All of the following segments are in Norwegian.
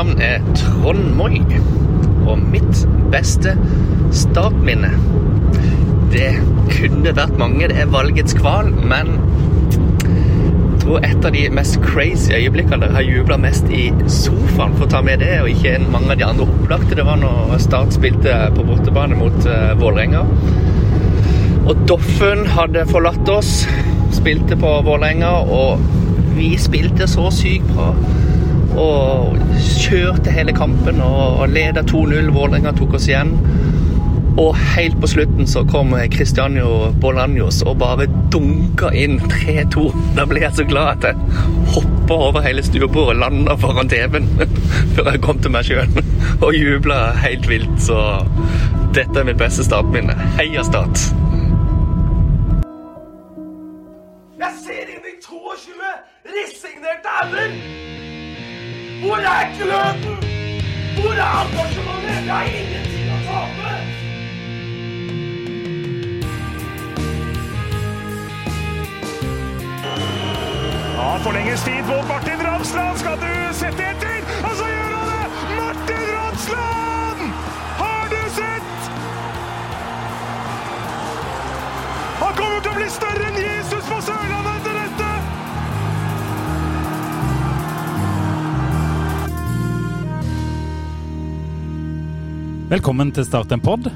navn er Trond Moi. Og mitt beste startminne Det kunne vært mange. Det er valgets kval, men jeg tror et av de mest crazy øyeblikkene der har jubla mest i sofaen, for å ta med det, og ikke mange av de andre opplagte, det var når Start spilte på bortebane mot uh, Vålerenga. Og Doffen hadde forlatt oss, spilte på Vålerenga, og vi spilte så sykt bra. Og kjørte hele kampen og leda 2-0. Vålerenga tok oss igjen. Og helt på slutten så kom Cristiano Bolanjos og bare dunka inn 3-2. Da ble jeg så glad at jeg hoppa over hele stuebordet og landa foran TV-en før jeg kom til meg sjøl og jubla helt vilt. Så dette er mitt beste startminne. Heia Start! Ja, tid på Martin Ramsland. Skal du sette etter? Og så gjør han det! Martin Ramsland! Har du sett? Han kommer til å bli større enn Jesus på Sørlandet etter dette! Velkommen til Start en pod.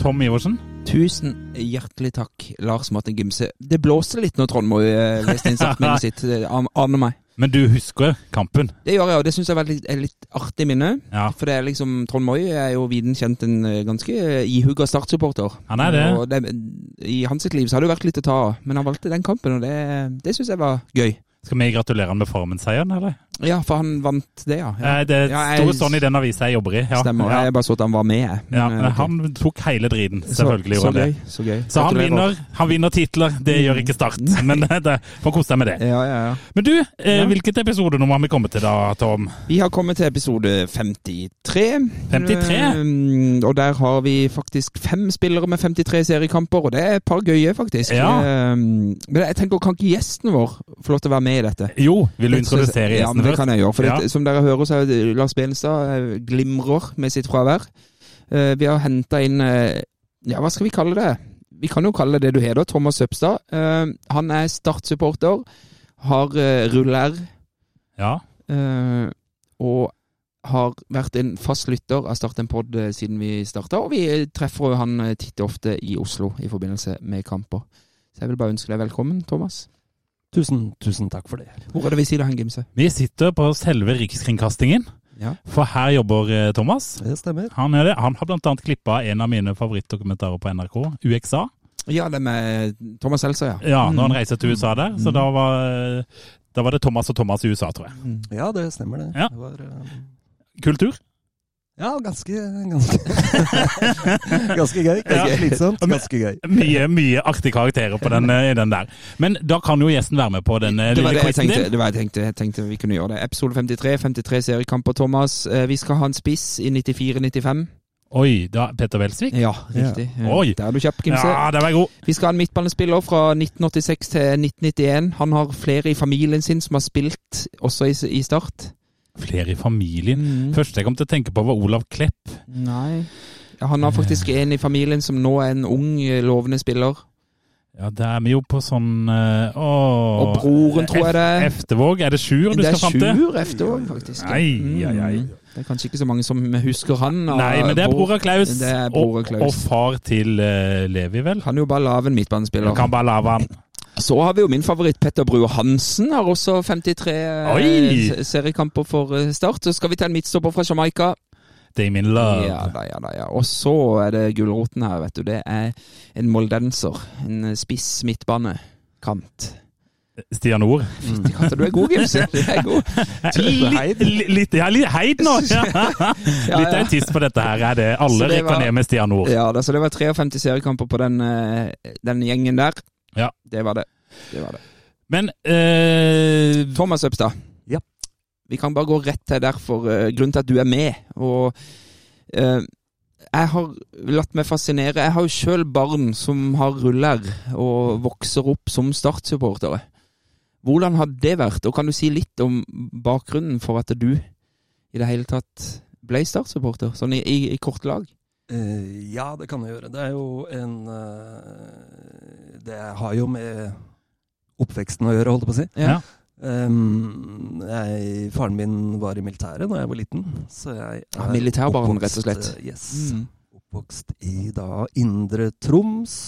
Tom Iversen. Tusen hjertelig takk, Lars Martin Gimse. Det blåste litt når Trond Moi eh, leste inn startminnet sitt. Det aner meg. Men du husker kampen? Det gjør jeg, og det syns jeg er er litt artig minne. Ja. For det er liksom, Trond Moi er jo viden kjent en eh, ganske ihugga Start-supporter. Han er det. Og det, I hans liv så har det jo vært litt å ta av, men han valgte den kampen, og det, det syns jeg var gøy. Skal vi gratulere han med Farmen-seieren, eller? Ja, for han vant det, ja. ja. Eh, Det sto jeg- sånn i den avisa jeg jobber i. Ja. Stemmer. Jeg bare så at han var med, Men, Ja, Men, eh, han tok hele driten, selvfølgelig. Så, så gøy. Så gøy. Så han vinner, han vinner titler, det gjør ikke Start. Men det, det får kose deg med det. Ja, ja, ja. Men du, eh, hvilket episodenummer har vi kommet til da, Tom? Vi har kommet til episode 53. 53? Um, og der har vi faktisk fem spillere med 53 seriekamper, og det er et par gøye, faktisk. Ja. Men jeg tenker, kan ikke gjesten vår få lov til å være med i dette? Jo, vil du introdusere Ja, men det kan jeg gjøre. For Ja. det, som dere hører, så er Lars Benestad eh, glimrer med sitt fravær. Uh, vi har henta inn uh, Ja, hva skal vi kalle det? Vi kan jo kalle det det du heter, Thomas Søpstad. Uh, han er Start-supporter, har rull-R. Ja. Og har vært en fast lytter av Start en pod siden vi starta. Og vi treffer han titt og ofte i Oslo i forbindelse med kamper. Så jeg vil bare ønske deg velkommen, Thomas. Tusen, tusen takk for det. Hvor er det vi sier hen, Gimse? Vi sitter på selve Rikskringkastingen, Ja. for her jobber eh, Thomas. Det stemmer. Han, er det. han har annet klippa en av mine favorittdokumentarer på NRK, UXA. Ja, det med Thomas Seltzer, ja. Ja, Mm. når han reiser til USA der. Så da var, da var det Thomas og Thomas i USA, tror jeg. Mm. Ja, det stemmer det. Ja. det var, eh, Kultur. Ja, ganske Ganske, ganske gøy. Ganske Ja. slitsomt. Ganske gøy. Mye mye artige karakterer på den, eh, i den der. Men da kan jo gjesten være med på den eh, Det lille quizen din. det var det jeg tenkte, jeg tenkte vi kunne gjøre det. Episode 53, 53 seriekamper, Thomas. Eh, Vi skal ha en spiss i 94-95. Oi, da Petter Welsvik? Ja, riktig. Ja. Oi. Der er du kjapp, Kimse. Ja, der var god. Vi skal ha en midtbanespiller fra 1986 til 1991. Han har flere i familien sin som har spilt også i, i Start. Flere i familien. Mm. Første jeg kom til å tenke på, var Olav Klepp. Nei. Ja, han har faktisk en i familien som nå er en ung, eh, lovende spiller. Ja, det er vi jo på sånn eh, Og broren, tror jeg det er. Eftevåg. Er det Sjur du Det er skal fram til? Sjur Eftervåg, faktisk. ja. Ai, ai, ai. Mm. Det er kanskje ikke så mange som husker han. Og, Nei, men det er bror av Klaus. Det er Og, og far til uh, Levi, vel? Han er jo bare lav en midtbanespiller. Jeg kan bare lave han. Så har vi jo min favoritt Petter Brue Hansen. Har også 53 eh, Oi! seriekamper for eh, Start. Så skal vi ta en midtstopper fra Jamaica. Damien Love. Ja da, ja da. ja. Og så er det gulroten her, vet du. Det er en moldenser. En eh, spiss midtbane. Kant. Stian Nord. Fytti katta, du er god, Gimse. Du er god. Litt, litt, ja, litt heid nå! Ja. Litt ja. autist på dette her. Er det alle det rekker ned med Stian Nord. Ja, da, så det var 53 seriekamper på den, den gjengen der. Ja. Det var det. Det var det. Men eh, Thomas Øpstad. Ja. Vi kan bare gå rett til derfor. uh, grunnen til at du er med. Og uh, jeg har latt meg fascinere. Jeg har jo sjøl barn som har ruller og vokser opp som Start-supportere. Hvordan har det vært, og kan du si litt om bakgrunnen for at du i det hele tatt ble Start-supporter? Sånn i, i, i kort lag? Eh, ja, det kan jeg gjøre. Det er jo en uh, Det har jo med oppveksten å gjøre, holdt jeg på å si. Ja. Um, jeg, faren min var i militæret da jeg var liten, så jeg er militærbarn, rett og slett. Uh, Yes. Mm. Oppvokst i da Indre Troms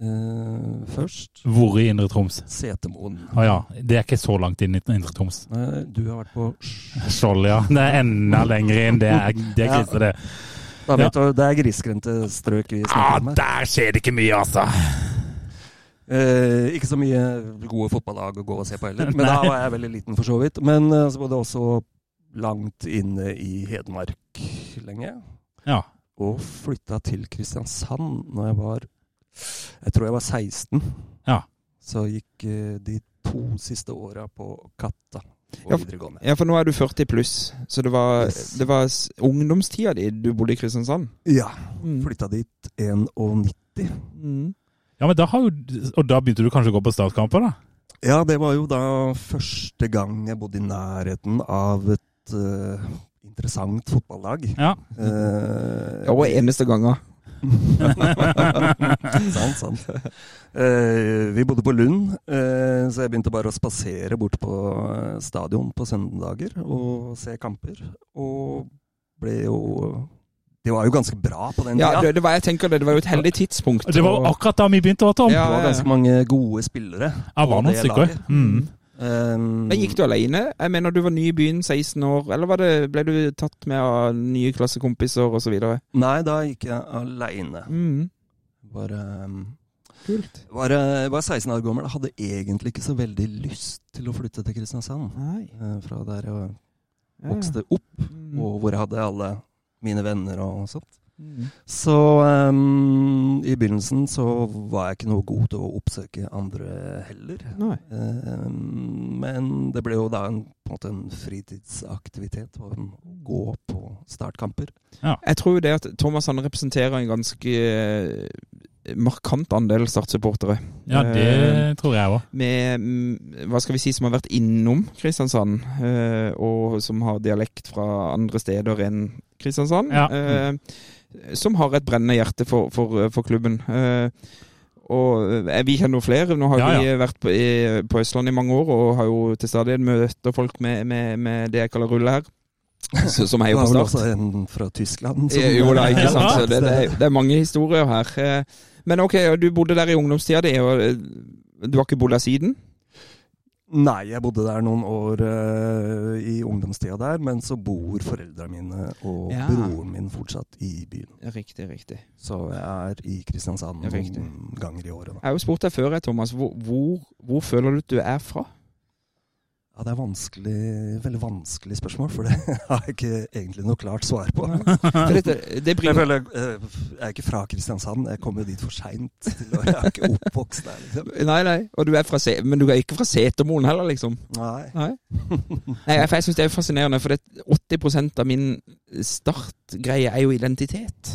Uh, først. Hvor i Indre Troms? Setermoen. Å ja. Det er ikke så langt inn i Indre Troms. Uh, du har vært på Skjold, ja. Det er enda lenger inn. Det er, det er Ja. det. Da vet du, Det er grisgrendte strøk vi Ja, snakker om her. der skjer det ikke mye, altså. Eh, ikke så mye gode fotballag å gå og se på heller, men da var jeg veldig liten for så vidt. Men eh, så var det også langt inne i Hedmark lenge. Ja. Og flytta til Kristiansand når jeg var Jeg tror jeg var 16. Ja. Så gikk eh, de to siste åra på Katta på Ja, videregående. Ja, for nå er du 40 pluss, så det var, Yes. det var ungdomstida di du bodde i Kristiansand? Ja. Mm. Flytta dit 91. Mm. Ja, men da har jo, Og da begynte du kanskje å gå på statskamper, da? Ja, det var jo da første gang jeg bodde i nærheten av et uh, interessant fotballag. Ja. Uh, Ja, og eneste ganger. sant, sant. Eh, vi bodde på Lund, eh, så jeg begynte bare å spasere bort på eh, stadion på søndager og se kamper. Og ble jo Det var jo ganske bra på den Ja, tida. det, det, var, jeg tenker det, det var jo et heldig tidspunkt. Det var og- akkurat da vi begynte, Tom. Ja, Det var ganske mange gode spillere. Ja, var noen stykker. laget. Mm. Um, Men Gikk du alene? Jeg mener du var ny i byen, 16 år, eller var det, ble du tatt med av nye klassekompiser osv.? Nei, da gikk jeg aleine. Mm. Var, um, Kult. var, var 16 år gammel. Hadde egentlig ikke så veldig lyst til å flytte til Kristiansand. Nei. eh, Fra der jeg vokste opp, Mm. og hvor jeg hadde alle mine venner og sånt. Mm. Så um, i begynnelsen så var jeg ikke noe god til å oppsøke andre heller. Nei. Um, men det ble jo da en, på en måte en fritidsaktivitet å gå på startkamper. Jeg tror jo det at Thomas han representerer en ganske eh, markant andel Start-supportere. Ja, Eh, det tror jeg òg. med mm, hva skal vi si, som har vært innom Kristiansand, eh, og som har dialekt fra andre steder enn Kristiansand. Ja. Som har et brennende hjerte for, for, for klubben. Eh, og eh, vi kjenner jo flere. Nå har Ja, vi vært på, i, på Østlandet i mange år og har jo til stadighet møter folk med, med, med det jeg kaller rulle her. Så, som er jo på Start. også en fra Tyskland. Som... Jo da, ikke sant. Så det, det, er, det er mange historier her. Eh, Men ok, du bodde der i ungdomstida di, og du har ikke bodd der siden? Nei, jeg bodde der noen år uh, i ungdomstida der, men så bor foreldrene mine og Ja. broren min fortsatt i byen. Riktig, riktig. Så jeg er i Kristiansand riktig. noen ganger i året. Da. Jeg har jo spurt deg før, Thomas. Hvor, hvor, hvor føler du at du er fra? Ja, det er vanskelig, veldig vanskelig spørsmål, for det har jeg ikke egentlig noe klart svar på. Dette, det Jeg føler eh, jeg er ikke fra Kristiansand. Jeg kom jo dit for seint. Jeg er ikke oppvokst der, liksom. nei, nei. Og du er fra, Se- men du er ikke fra Setermoen heller, liksom? Nei. Nei. nei for jeg syns det er fascinerende, for det, 80 av min startgreie er jo identitet.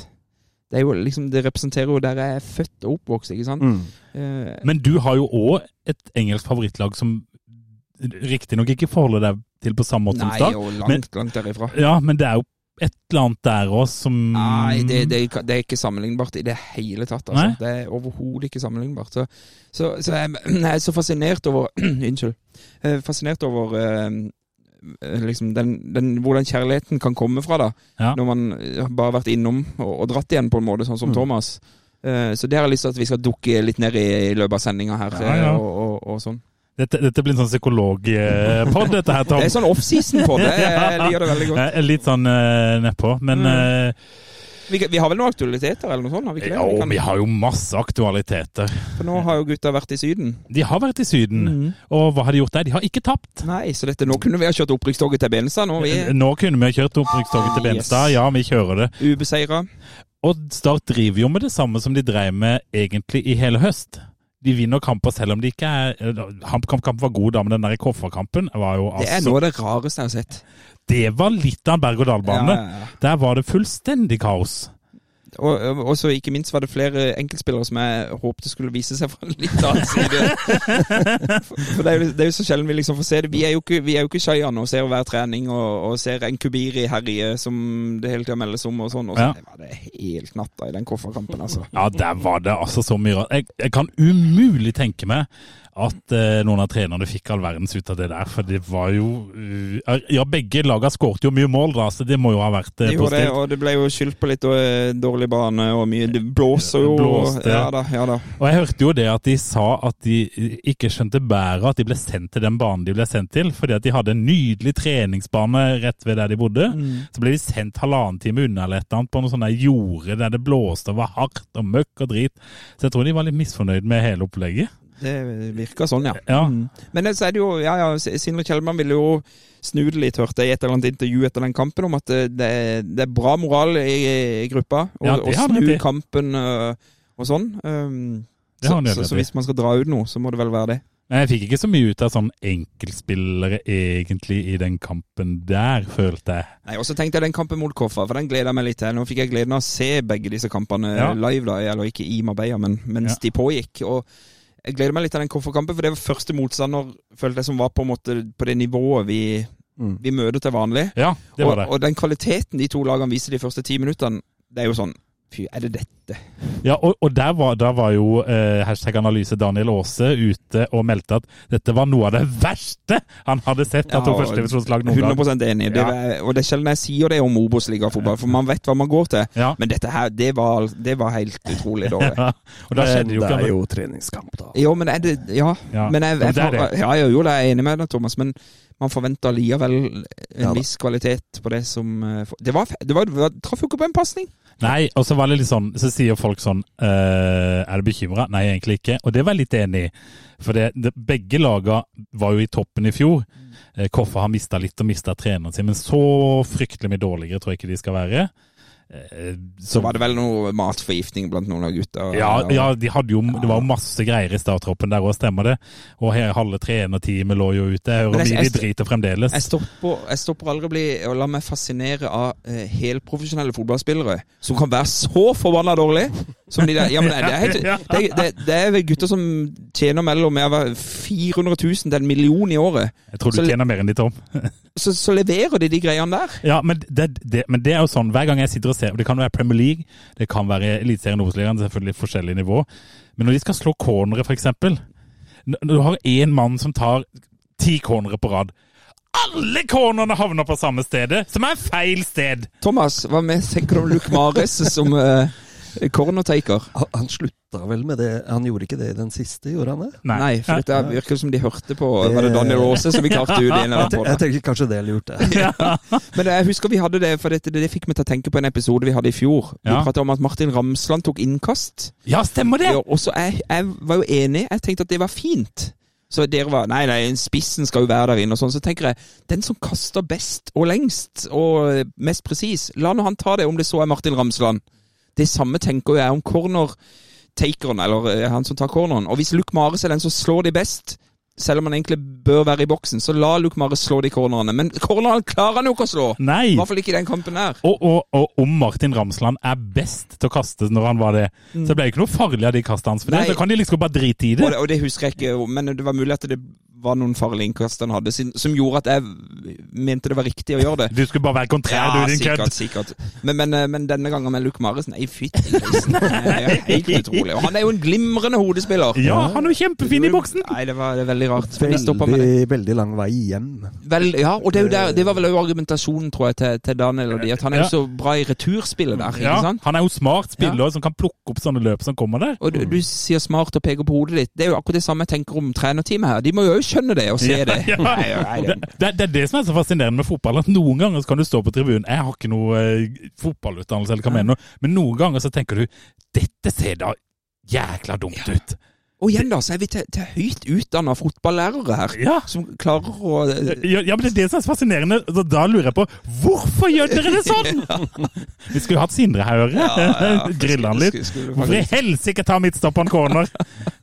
Det, er jo liksom, det representerer jo der jeg er født og oppvokst, ikke sant? Mm. Uh, Men du har jo òg et engelsk favorittlag som riktignok ikke forholder deg til på samme måte som nei, Start. og langt, langt derifra. Ja, men det er jo et eller annet der òg som Nei, det, det, det er ikke sammenlignbart i det hele tatt. Altså. Nei? Det er overhodet ikke sammenlignbart. Så, så, så jeg, jeg er så fascinert over Unnskyld. Er fascinert over eh, liksom den, den, hvordan kjærligheten kan komme fra, da. Ja. Når man eh, bare har vært innom og, og dratt igjen på en måte, sånn som Mm. Thomas. Eh, så det har jeg lyst til at vi skal dukke litt ned i i løpet av sendinga her. Ja, ja. eh, Og, og, og sånn. Dette, dette blir en sånn psykologpod, dette her, Tom. Det er sånn offseason-pod. det. Jeg liker det veldig godt. Litt sånn uh, nedpå, men Mm. uh, Vi, vi har vel noen aktualiteter eller noe sånt? Har vi ikke det? Jo, kan- vi har jo masse aktualiteter. For nå har jo gutta vært i Syden. De har vært i Syden, Mm. og hva har de gjort der? De har ikke tapt. Nei, så dette, nå kunne vi ha kjørt opprykkstoget til Benestad. Nå vi... Nå kunne vi ha kjørt opprykkstoget til Yes. Ja, vi kjører det. vi ubeseira. Og Start driver jo med det samme som de drev med egentlig i hele høst. De vinner kamper selv om de ikke er HamKam-kampen var god, da, men den der i Koffa-kampen var jo Det er altså noe av det rareste jeg har sett. Det var litt av en berg-og-dal-bane. Ja, ja, ja. Der var det fullstendig kaos. Og, og så ikke minst var det flere enkeltspillere som jeg håpte skulle vise seg fra en litt annen side. For, for det, er jo, det er jo så sjelden vi liksom får se det. Vi er jo ikke, vi er jo ikke Shayan og ser hver trening og, og ser en Kubiri herje som det hele tida meldes om og sånn. Og så Ja. var det helt natta i den kofferkampen, altså. Ja, der var det altså så mye rart. Jeg, jeg kan umulig tenke meg at eh, noen av trenerne fikk all verdens ut av det der, for det var jo uh, Ja, begge lagene skåret jo mye mål, da, så det må jo ha vært eh, positivt. det, og det ble jo skyldt på litt eh, dårlig bane og mye Det blåser jo. Blåste. Ja da, ja da. Og jeg hørte jo det at de sa at de ikke skjønte bæret at de ble sendt til den banen de ble sendt til, fordi at de hadde en nydelig treningsbane rett ved der de bodde. Så ble de sendt halvannen time unna eller et eller annet på noe sånn der jorde der det blåste og var hardt og møkk og drit. Så jeg tror de var litt misfornøyd med hele opplegget. Det virker sånn, ja. Ja. Mm. Men så er det jo Ja, ja, Sindre Kjellmann ville jo snu det litt, hørte jeg i et eller annet intervju etter den kampen, om at det, det, er, bra moral i, i gruppa. Og, Ja, og snu det. kampen øh, og sånn. Um, så, så, så hvis man skal dra ut noe, så må det vel være det. Men jeg fikk ikke så mye ut av sånn enkeltspillere egentlig i den kampen der, følte jeg. Nei, Og så tenkte jeg den kampen mot Koffa, for den gleder jeg meg litt til. Nå fikk jeg gleden av å se begge disse kampene Ja. live, da, eller ikke i Marbella, men mens Ja. de pågikk. Og jeg gleder meg litt til den Koffa-kampen, for det var første motstander, følte jeg, som var på en måte på det nivået vi, Mm. vi møter til vanlig. Ja, det var og, det. og den kvaliteten de to lagene viser de første ti minuttene, det er jo sånn Fy, er det dette? Ja, og, og der var, da var jo eh, hashtag analyse Daniel Aase ute og meldte at dette var noe av det verste han hadde sett av to Ja, førstedivisjonslag noen gang. 100 enig. Det, Ja. Og det er sjelden jeg sier det om Obos-ligafotball, for man vet hva man går til. Ja. Men dette her, det var, det var helt utrolig dårlig. Ja, og da skjedde jo det er jo treningskamp, da. Jo, men er det Ja. Ja. Men jeg, jeg, jeg, jeg, jo, det er jeg enig med deg, Thomas. Men man forventer likevel en Ja viss kvalitet på det som eh, Det var, det var, det var traff jo ikke på en pasning! Nei, og så var det litt sånn, så sier folk sånn eh, Er du bekymra? Nei, egentlig ikke. Og det var jeg litt enig i. For det, det, begge laga var jo i toppen i fjor. Eh, Koffa har mista litt og mista treneren sin, men så fryktelig mye dårligere tror jeg ikke de skal være. Eh, Så var det vel noe matforgiftning blant noen av gutta. Ja, ja de jo, det var masse greier i starttroppen der òg, stemmer det. Og halve trenerteamet lå jo ute. Jeg hører mye de driter fremdeles. Jeg stopper, jeg stopper aldri å bli, og la meg fascinere av eh, helprofesjonelle fotballspillere som kan være så forbanna dårlige som de der. Ja, men det, er helt, det, det, det er gutter som tjener mellom 400 000 til en million i året. Jeg tror du så- tjener mer enn de, Tom. Så, så leverer de de greiene der. Ja, men det, det, men det er jo sånn, hver gang jeg sitter og ser, det kan være Premier League, det kan være Eliteserien Obos-ligaen, selvfølgelig forskjellig nivå, men når de skal slå cornere eksempel, når du har en mann som tar ti cornere på rad, alle cornerne havner på samme stedet, som er feil sted! Thomas, hva med, tenker du om Luke Mares som uh, cornertaker? Han, han slutta vel med det Han gjorde ikke det i den siste, gjorde han det? Nei, for det virker som de hørte på det... Var det Daniel Aase som vi klarte ut i en eller annen Jeg tenker kanskje det lurte. ja. Men jeg husker vi hadde det, for dette, det fikk meg til å tenke på en episode vi hadde i fjor. Vi Ja. pratet om at Martin Ramsland tok innkast. Ja, stemmer det! Ja, og så jeg, jeg var jo enig. Jeg tenkte at det var fint. Så dere var Nei, nei, spissen skal jo være der inne og sånn. Så tenker jeg, den som kaster best og lengst og mest presis, la nå han ta det, om det så er Martin Ramsland. Det samme tenker jeg om corner-takeren, eller eh, han som tar corneren. Og hvis Luke Mares er den som slår de best, selv om han egentlig bør være i boksen, så la Luke Mares slå de cornerne. Men corneren klarer han jo ikke å slå! Nei! I hvert fall ikke i den kampen her. Og, og, og om Martin Ramsland er best til å kaste når han var det, så ble det ikke noe farlig av de kastene hans. For det, så kan de liksom bare drite i Og det. det, og det husker jeg ikke, men det var mulig at det var noen farlige innkast han hadde, som gjorde at jeg mente det var riktig å gjøre det. Du skulle bare være kontrær, du, din kødd. sikkert, sikkert. Men, men, eh, men denne gangen med Luke Marius nei, fytti grisen. Helt utrolig. Og han er jo en glimrende hodespiller. Ja, han er jo kjempefin i boksen! Nei, det var det veldig rart. Veldig, veldig lang vei igjen. Vel, ja, og det, er jo der, det var vel også argumentasjonen, tror jeg, til, til Daniel og de, at han er jo Ja. så bra i returspillet der, ikke Ja, han er jo smart spiller som kan plukke opp sånne løp som kommer der. Og du, du sier smart og peker på hodet ditt. Det er jo akkurat det samme jeg tenker om trenerteamet her. De må jo skjønne det og se det. Ja, Nei, nei, det, det, det er det som er så fascinerende med fotball. At Noen ganger så kan du stå på tribunen Jeg har ikke noe eh, fotballutdannelse, eller hva jeg mener, men noen ganger så tenker du Dette ser da jækla dumt ut. Og igjen da, så er vi til, til høyt utdanna fotballærere her. Ja. Som klarer å Ja, ja, men det er det som er så fascinerende. Så da lurer jeg på Hvorfor gjør dere det sånn?! Vi skulle hatt Sindre her, høre. Grille han litt. Skulle- skulle Hvorfor i helsike ta midtstopperen corner?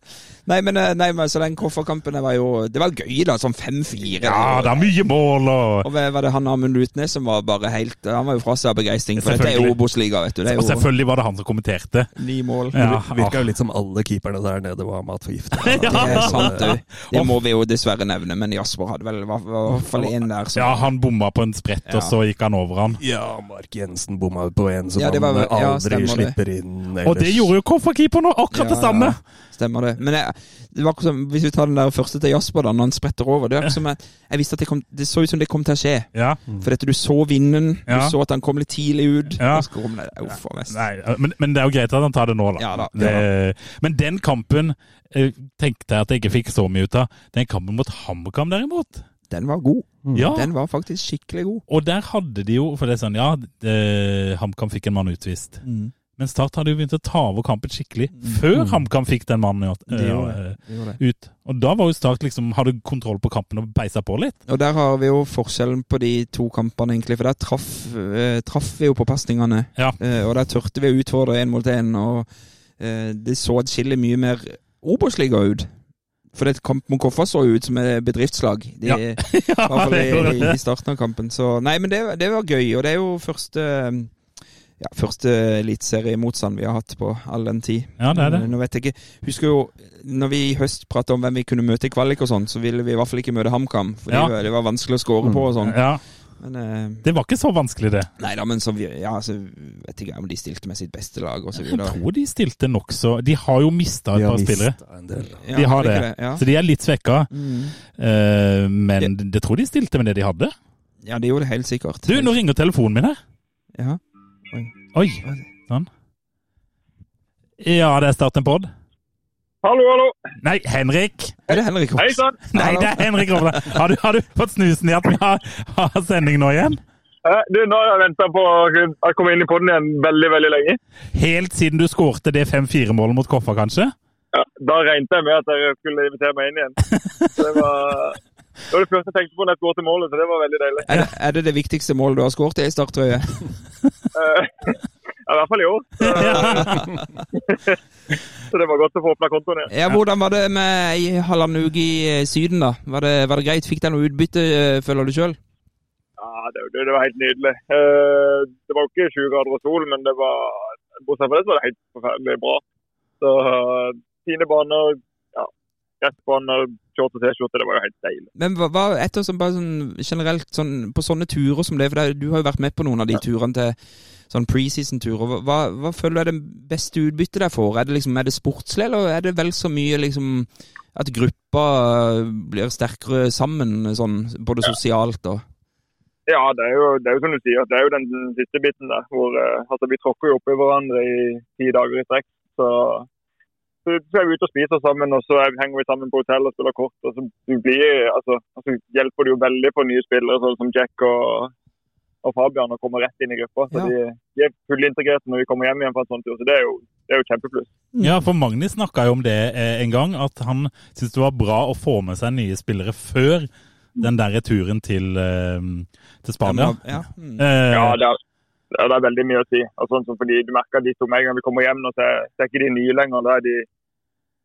Nei, men, eh, nei, men så den Koffa-kampen var jo Det var gøy, da. Sånn 5-4. Ja, det er mye mål og Og var det han Amund Lutnes som var bare helt Han var jo fra seg av begeistring, for dette er. Obos-liga, vet du. Det er Og selvfølgelig var det han som kommenterte. ni mål. Ja, Det virka jo litt som alle keeperne der nede var matforgifta. Det er sant, du. Det må vi jo dessverre nevne, men Jasper hadde vel i hvert fall én der som Ja, han bomma på en sprett, Ja. og så gikk han over han. Ja, Mark Jensen bomma på en som Ja, var han ja, aldri det. slipper inn. Og det gjorde jo kofferkeeperen òg, akkurat det Ja, samme! Stemmer det. Men jeg, det var som, hvis vi tar den der første til Jasper, da, når han spretter over Det var som jeg, jeg visste at det, kom, det så ut som det kom til å skje. Ja. For dette, du så vinden, du Ja. så at han kom litt tidlig ut. Ja. Kom det, uff. Nei, men, men det er jo greit at han tar det nå, da. Ja da, Det, men den kampen eh, tenkte jeg at jeg ikke fikk så mye ut av. Den kampen mot HamKam, derimot. Den var god. Ja, Den var faktisk skikkelig god. og der hadde de jo For det er sånn, ja, det- HamKam fikk en mann utvist. Men Start hadde jo begynt å ta over kampen skikkelig før HamKam fikk den mannen ja, De eh, det. ut. Og da var jo Start liksom hadde kontroll på kampen og beisa på litt. Og der har vi jo forskjellen på de to kampene, egentlig. For der traff, eh, traff vi jo på pasningene. Ja. Eh, og der turte vi å utfordre én mot én. Og det så atskillig mye mer Obos-liga ut. For det kamp mot Koffa så ut som et bedriftslag. De, Ja. Fall det i, i starten av kampen. Så nei, men det, det var gøy. Og det er jo første ja, første eliteseriemotstand vi har hatt på all den tid. Ja, det er det. Eh, Nå vet jeg ikke Husker jo når vi i høst pratet om hvem vi kunne møte i kvalik og sånn, så ville vi i hvert fall ikke møte HamKam. For Ja. det var vanskelig å score på og sånn. Ja, Men eh, Det var ikke så vanskelig, det. Nei da, men så vi, ja, så vet jeg ikke om de stilte med sitt beste lag og så Jeg tror de stilte nokså De har jo mista et par spillere. En del. Ja, De har det, det. Ja. Så de er litt svekka. Mm. Uh, men det tror de stilte med det de hadde. ja, de gjorde det helt sikkert. Du, nå ringer telefonen min her. Ja. Oi. Sånn. Ja, det er Start en pod. Hallo, hallo. Nei, Henrik! Er det Henrik Hei sann. Nei, det er Henrik Rovland. Har, du- har du fått snusen i at vi har, har sending nå igjen? Eh, Du, nå har jeg venta på å komme inn i podden igjen veldig, veldig lenge. Helt siden du skårte det 5-4-målet mot Koffa, kanskje? Ja, da regnet jeg med at dere skulle invitere meg inn igjen. Så det var det var det første jeg tenkte på når jeg skåret målet, så det var veldig deilig. Er det, er det det viktigste målet du har skåret i starttrøye? Eh, Ja, I hvert fall i år. Så, så det var godt å få åpna kontoen igjen. Ja, Hvordan var det med ei halvannen uke i eh, Syden, da? Var det, var det greit? Fikk deg noe utbytte, eh, føler du sjøl? Ja, det, det, var helt nydelig. Det var jo ikke 20 grader og sol, men det var bortsett fra det så var det helt forferdelig bra. Så fine baner, gressbaner, shorts og T-skjorte, det var jo helt deilig. Men hva, hva etter som bare sånn generelt sånn, på sånne turer som det, for det, du har jo vært med på noen av de turene til sånn preseason-turer. Hva, hva, føler du er det beste utbyttet der får? Er det liksom, er det sportslig, eller er det vel så mye liksom at gruppa eh, blir sterkere sammen, sånn både sosialt og Ja, det er, jo, det er jo som du sier, det er jo den, den siste biten der. hvor eh, altså, Vi tråkker jo oppi hverandre i ti dager i strekk. Så, så, så er vi ute og spiser sammen, og så er, henger vi sammen på hotell og spiller kort. og så blir, altså, altså hjelper det jo veldig for nye spillere sånn som Jack og, og Fabian å komme rett inn i gruppa. Så Ja. de, de er fullintegrerte når vi kommer hjem igjen fra en sånn tur. Så det er jo, det er jo kjempepluss. Ja, for Magni snakka jo om det eh, en gang, at han syntes det var bra å få med seg nye spillere før den der turen til, eh, til Spania. Ja. Mm. Eh, Ja, det er, ja, det er veldig mye å si. Og sånn fordi Du merker de to med en gang vi kommer hjem, nå, så er, så er ikke de nye lenger. Da er de,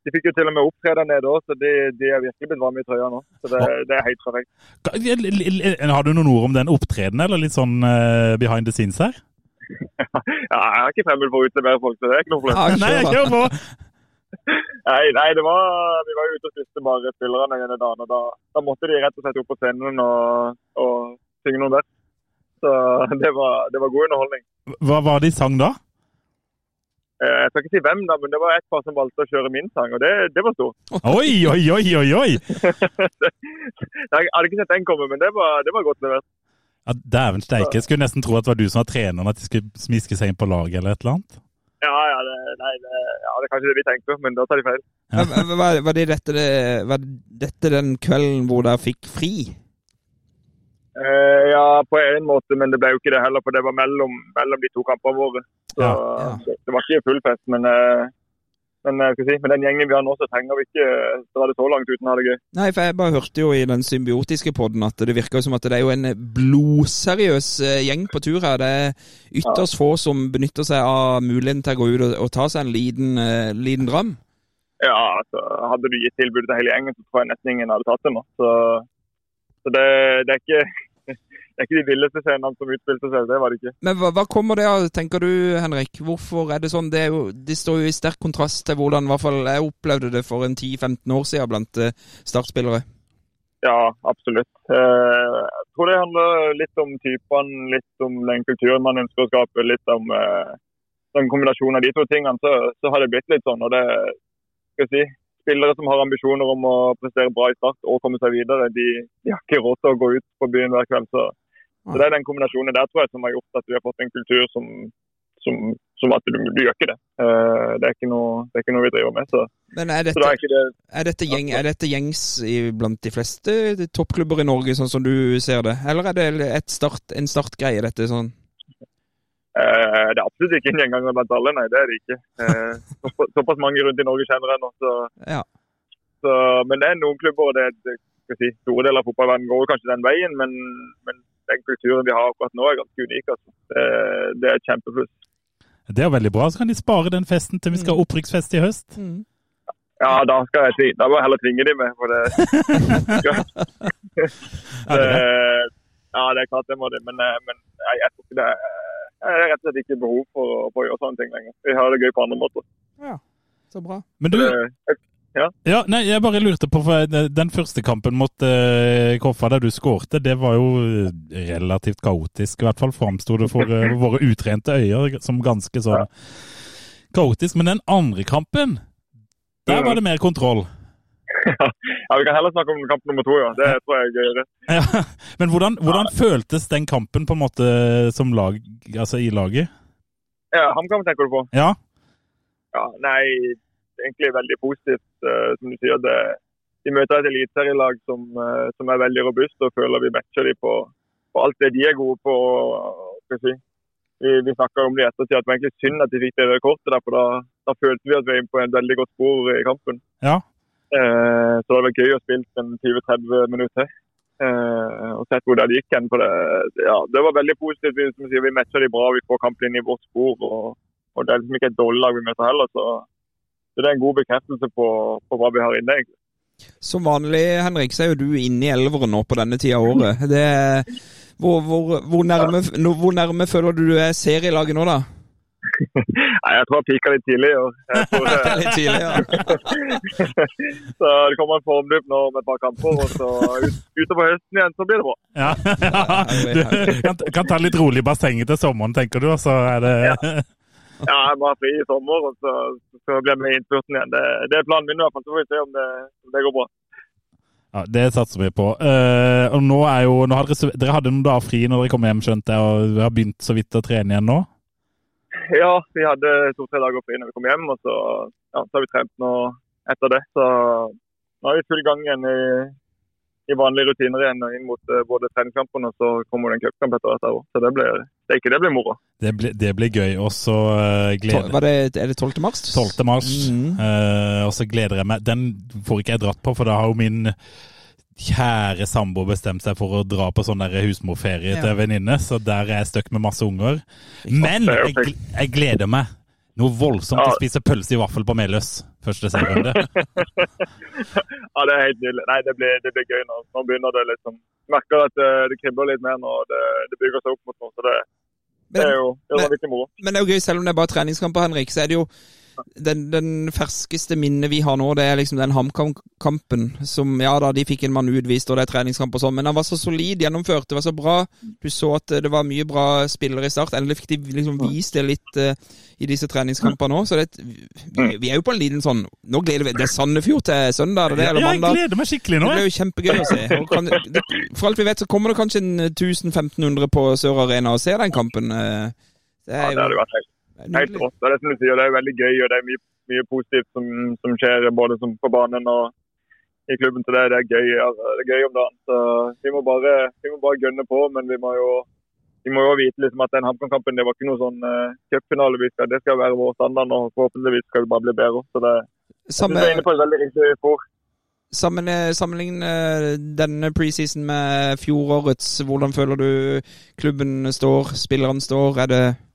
de fikk jo til og med opptre der nede òg, så de, de er virkelig blitt varme i trøya nå. Så det, det er helt perfekt. Har du noen ord om den opptredenen, eller litt sånn uh, behind the scenes her? Ja, jeg er ikke fremmed for å utlevere folk, så det er ikke noe problem. Nei, jeg kjører kjør på! Nei, nei det var, vi var jo ute og spiste bare spillerne ene dagen, og da, da måtte de rett og slett opp på scenen og, og synge noen der. Så det var, det var god underholdning. Hva var det de sang da? Eh, Jeg skal ikke si hvem, da, men det var et par som valgte å kjøre min sang, og det, det var stort. Oi, oi, oi, oi! oi! Jeg hadde ikke sett den komme, men det var, det var godt levert. Ja, Dæven steike, skulle nesten tro at det var du som var treneren, at de skulle smiske seg inn på laget eller et eller annet. Ja, ja, det, nei, det, ja, det er kanskje det vi tenker, men da tar de feil. Ja. Var, var, det dette, var dette den kvelden hvor dere fikk fri? Eh, ja, på en måte, men det ble jo ikke det heller, for det var mellom, mellom de to kampene våre. Så Ja, ja. Det, det var ikke full fest, men, eh, men skal si, med den gjengen vi har nå, så trenger vi ikke eh, dra det så langt uten å ha det gøy. Nei, for jeg bare hørte jo i den symbiotiske podden at det virker som at det er jo en blodseriøs eh, gjeng på tur her. Det er ytterst få som benytter seg av muligheten til å gå ut og, og ta seg en liten, uh, liten dram. Ja, altså, Hadde du gitt tilbudet til hele gjengen, så tror jeg nesten ingen hadde tatt det nå. Så, så det, det, er ikke, det er ikke de villeste scenene som utspilte seg. Det var det ikke. Men hva, hva kommer det av, tenker du Henrik? Hvorfor er det sånn? Det, er jo, de står jo i sterk kontrast til hvordan i hvert fall jeg opplevde det for en 10-15 år siden blant uh, startspillere. Ja, absolutt. Eh, jeg tror det handler litt om typene, litt om den kulturen man ønsker å skape. Litt om eh, en kombinasjon av de to tingene, så, så har det blitt litt sånn. og det skal jeg si, Spillere som har ambisjoner om å prestere bra i start og komme seg videre, de, de har ikke råd til å gå ut på byen hver kveld. Så, så det er den kombinasjonen der tror jeg som har gjort at vi har fått en kultur som, som, som at du, du, gjør ikke det. Uh, det, er ikke noe, det er ikke noe vi driver med. Så, Men er dette, er det, er, dette gjeng, er dette, gjengs i, blant de fleste toppklubber i Norge, sånn som du ser det? Eller er det start, en startgreie, dette? sånn? Uh, det er absolutt ikke en gjenganger blant alle, nei. Det er det ikke. Uh, såpass mange rundt i Norge kjenner jeg nå. Så, ja. så, men det er noen klubber, og det, det skal si, store deler av fotballverdenen går kanskje den veien. Men, men, den kulturen vi har akkurat nå, er ganske unik. Altså. Det, det er et kjempepluss. Det er veldig bra. Så kan de spare den festen til vi skal ha opprykksfest i høst. Mm. Ja, da skal jeg si Da må jeg heller tvinge de med. For det, det, ja, det er klart det må det. Men, eh, men jeg, jeg tror ikke det er det har rett og slett ikke behov for, for, å gjøre sånne ting lenger. Vi har det gøy på andre måter. Ja, så bra. Men du, ja. ja nei, jeg bare lurte på, for Den første kampen mot uh, Koffa der du skårte, det var jo relativt kaotisk. I hvert fall framsto det for uh, våre utrente øyer som ganske sånn ja. kaotisk. Men den andre kampen, der var det mer kontroll. ja, Vi kan heller snakke om kamp nummer to, ja. Det tror jeg er gøyere. Ja, men hvordan, hvordan ja. føltes den kampen på en måte som lag, altså i laget? Ja, HamKam tenker du på? Ja. ja nei, egentlig veldig positivt, uh, som du sier. Det, de møter et eliteserielag som, uh, som er veldig robust, og føler vi matcher dem på, på, alt det de er gode på. skal si. Vi, vi om det i ettertid, at det var egentlig synd at de fikk det røde kortet. der, for da, da, følte vi at vi var inne på en veldig godt spor i kampen. Ja. Eh, så det var gøy å spille en 20-30 minutter eh, og sett hvor det gikk hen. Det, ja, det var veldig positivt. Vi, sier, vi matcher de bra, vi får kampen inn i vårt spor. Og, og det er liksom ikke et dårlig lag vi møter heller. Så, så, det er en god bekreftelse på, på hva vi har inne. egentlig. Som vanlig Henrik, så er jo du inne i elveren nå på denne tida av året. Det, hvor, hvor, hvor, nærme, hvor nærme føler du du er serielaget nå, da? Nei, Jeg tror jeg pika litt tidlig i år. litt tidlig, ja. så det kommer en formdupp nå med et par kamper, og så ut, utover høsten igjen så blir det bra. Ja, Du kan, kan, ta litt rolig i bassenget til sommeren, tenker du, og så er det ja. ja, jeg må ha fri i sommer, og så, så blir jeg med i innspurten igjen. Det, det, er planen min i hvert fall, så får vi se om det, om det går bra. Ja, Det satser vi på. Uh, og nå er jo, nå hadde, Dere hadde noen dager fri når dere kom hjem, skjønte jeg, og har begynt så vidt å trene igjen nå? Ja, vi hadde to-tre dager fri når vi kom hjem, og så, ja, så har vi trent nå etter det. Så nå er vi full gang igjen i, i vanlige rutiner igjen inn mot uh, både treningskampene og så kommer det en cupkamp etter hvert. Så det blir, det, ikke, det blir moro. Det blir, det blir gøy. Og så uh, gleder Var det, Er det 12. mars? 12. mars. Mm. Uh, og så gleder jeg meg Den får ikke jeg dratt på, for da har jo min kjære samboer bestemt seg for å dra på sånn husmorferie ja. til venninne, så der er jeg stuck med masse unger. Men jeg, jeg gleder meg noe voldsomt til å spise pølse i vaffel på Meløs første serierunde. ja, det er helt nydelig. Nei, det blir, det blir gøy nå. Nå begynner det liksom Merker at det, det kribler litt mer nå. Det, det bygger seg opp mot noe. Så det, det er jo det er men. Men det er jo gøy, selv om det er bare treningskamper, Henrik, så er det jo den, den, ferskeste minnet vi har nå, det er liksom den HamKam-kampen. Som Ja da, de fikk en mann utvist, og det er treningskamp og sånn, men han var så solid gjennomført. Det var så bra. Du så at det var mye bra spillere i start. Endelig fikk de liksom vist det litt uh, i disse treningskampene òg. Så det, vi, vi, er jo på en liten sånn Nå gleder vi Det er Sandefjord til søndag, det, eller mandag. Ja, jeg gleder meg skikkelig nå. Det blir jo kjempegøy å se. Kan, det, for alt vi vet, så kommer det kanskje 1000-1500 på Sør Arena og ser den kampen. Uh, det er jo, ja, det hadde vært helt helt rått. Det er det som du sier, det er veldig gøy og det er mye, mye positivt som, som, skjer både på banen og i klubben til det. Det er gøy, altså, det er gøy om dagen. Så vi må, bare, vi må bare gønne på, men vi må jo, vi må jo vite liksom at den HamKam-kampen det var ikke noe sånn uh, cupfinale. Det skal være vår standard og forhåpentligvis skal vi bare bli bedre. Så det, Samme... er inne på et veldig riktig spor. Sammen, Sammenligne denne preseason med fjorårets. Hvordan føler du klubben står, spillerne står? Er det Eh,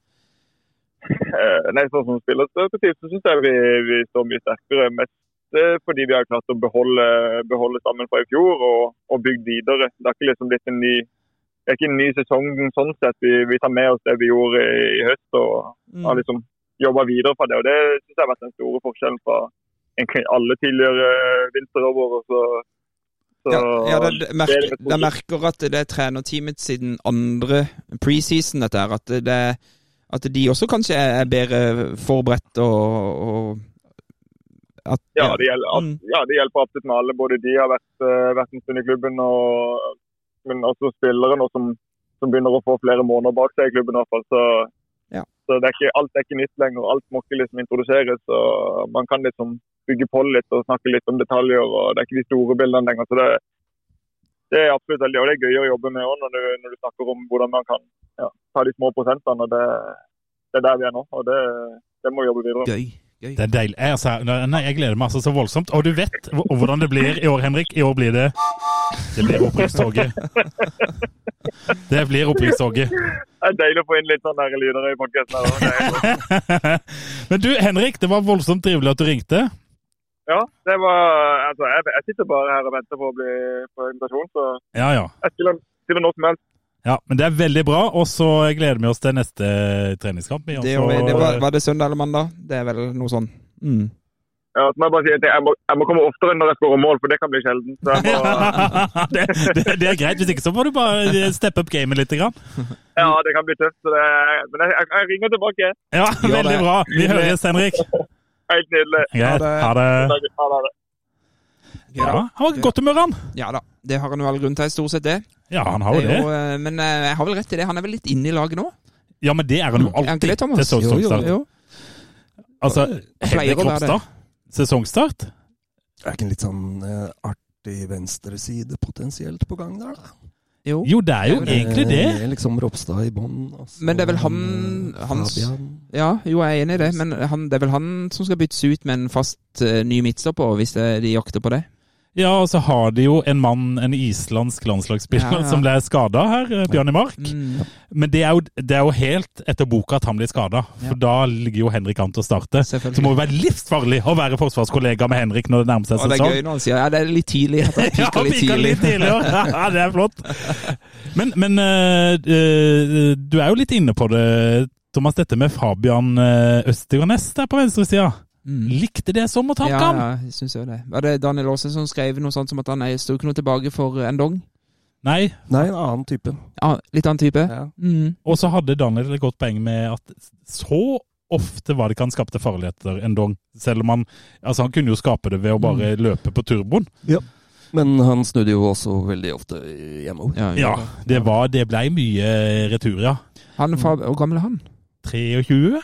nei, sånn som spillerperspektiv så syns jeg vi, vi, står mye sterkere. Mest eh, fordi vi har klart å beholde, beholde stammen fra i fjor og, og bygd videre. Det er ikke liksom blitt en ny, det er ikke en ny sesong sånn sett. Vi, vi tar med oss det vi gjorde i, i høst og Mm. har liksom jobba videre fra det. Og det syns jeg har vært den store forskjellen fra egentlig alle tidligere vinterover. Så, så Ja, ja det, det, det er merker, det merker at det er trenerteamet siden andre preseason, dette her. At, det, at de også kanskje er bedre forberedt og, og at, Ja, det gjelder, Mm. ja, det hjelper absolutt med alle. Både de har vært, eh, vært en stund i klubben, og, men også spillere nå som, som begynner å få flere måneder bak seg i klubben. i hvert fall. Så, Ja. så det er ikke, alt er ikke nytt lenger. Alt må ikke liksom introduseres. og Man kan liksom bygge på litt og snakke litt om detaljer. og Det er ikke de store bildene lenger. så det, det er absolutt veldig, og det er gøy å jobbe med òg, når når du snakker om hvordan man kan ja, ta de små prosentene. og Det, det er der vi er nå, og det, det må vi jobbe videre med. Gøy. gøy. Det er deilig. Jeg, altså, nei, jeg gleder meg altså så voldsomt. Og du vet hvordan det blir i år, Henrik. I år blir det Det blir opprykkstoget. Det blir opprykkstoget. Det er deilig å få inn litt sånne nære lyder i podkasten. Men du, Henrik, det var voldsomt trivelig at du ringte. Ja, det var Altså, jeg, jeg sitter bare her og venter på å bli på invitasjon, så Ja, ja. jeg stiller, stiller når som helst. Ja, Men det er veldig bra, og så gleder vi oss til neste treningskamp. vi, Det, det var, var det søndag eller mandag? Det er vel noe sånn. Mm. Ja, så må jeg bare si at jeg må, jeg må komme oftere når jeg skårer mål, for det kan bli sjelden. Så jeg må, det, det, det er greit. Hvis ikke så må du bare steppe opp gamet litt. Grann. ja, det kan bli tøft. Så det, men jeg, jeg, jeg ringer tilbake. Ja, veldig bra. Vi høres, Henrik. Helt nydelig. Greit. det. Ha det. Ha det. Ja, han var i godt humør, han. Ja da. Det har han jo all grunn til, stort sett det. Ja, han har jo Det er det. jo, eh, men eh, jeg har vel rett i det. Han er vel litt inne i laget nå? Ja, men det er han jo Er ikke alltid det, Thomas? til sesongstart. Jo, jo, jo. Altså, Henrik det. Ropstad, sesongstart? Er ikke en litt sånn uh, artig venstreside potensielt på gang der, da? jo. Jo, det er jo Det er egentlig det. det. Liksom Ropstad i bånn. og Men det er vel han- hans- Ja, jo, jeg er enig i det. Men han, det er vel han som skal byttes ut med en fast uh, ny midtstopper, hvis det, de jakter på det? Ja, og så har de jo en mann, en islandsk landslagsspiller, Ja, ja. som ble skada her, eh, Bjørn Mark. Mm. Men det er, jo, det er jo helt etter boka at han blir skada, for da ligger jo Henrik an til å starte. Så det må jo være livsfarlig å være forsvarskollega med Henrik når det nærmer seg Og det er gøy når han sier ja, det er litt tidlig. At han Ja, piker litt tidlig. litt tidlig Ja, det er flott. Men, men øh, øh, du er jo litt inne på det, Thomas, dette med Fabian Østergaard der på venstresida. Mm. Likte det som å Ja, ham! ja, jeg syns jo det. Var det Daniel Aase som skrev noe sånt som at han sto ikke noe tilbake for en dong? Nei. Nei, en annen type. Ja, litt annen type? Ja. Mm. Og så hadde Daniel et godt poeng med at så ofte var det ikke han skapte farligheter en dong. Selv om han Altså, han kunne jo skape det ved å bare løpe på turboen. Ja. Men han snudde jo også veldig ofte hjemover. Ja, Ja, det var Det blei mye retur, ja. Han, hvor gammel er han? 23?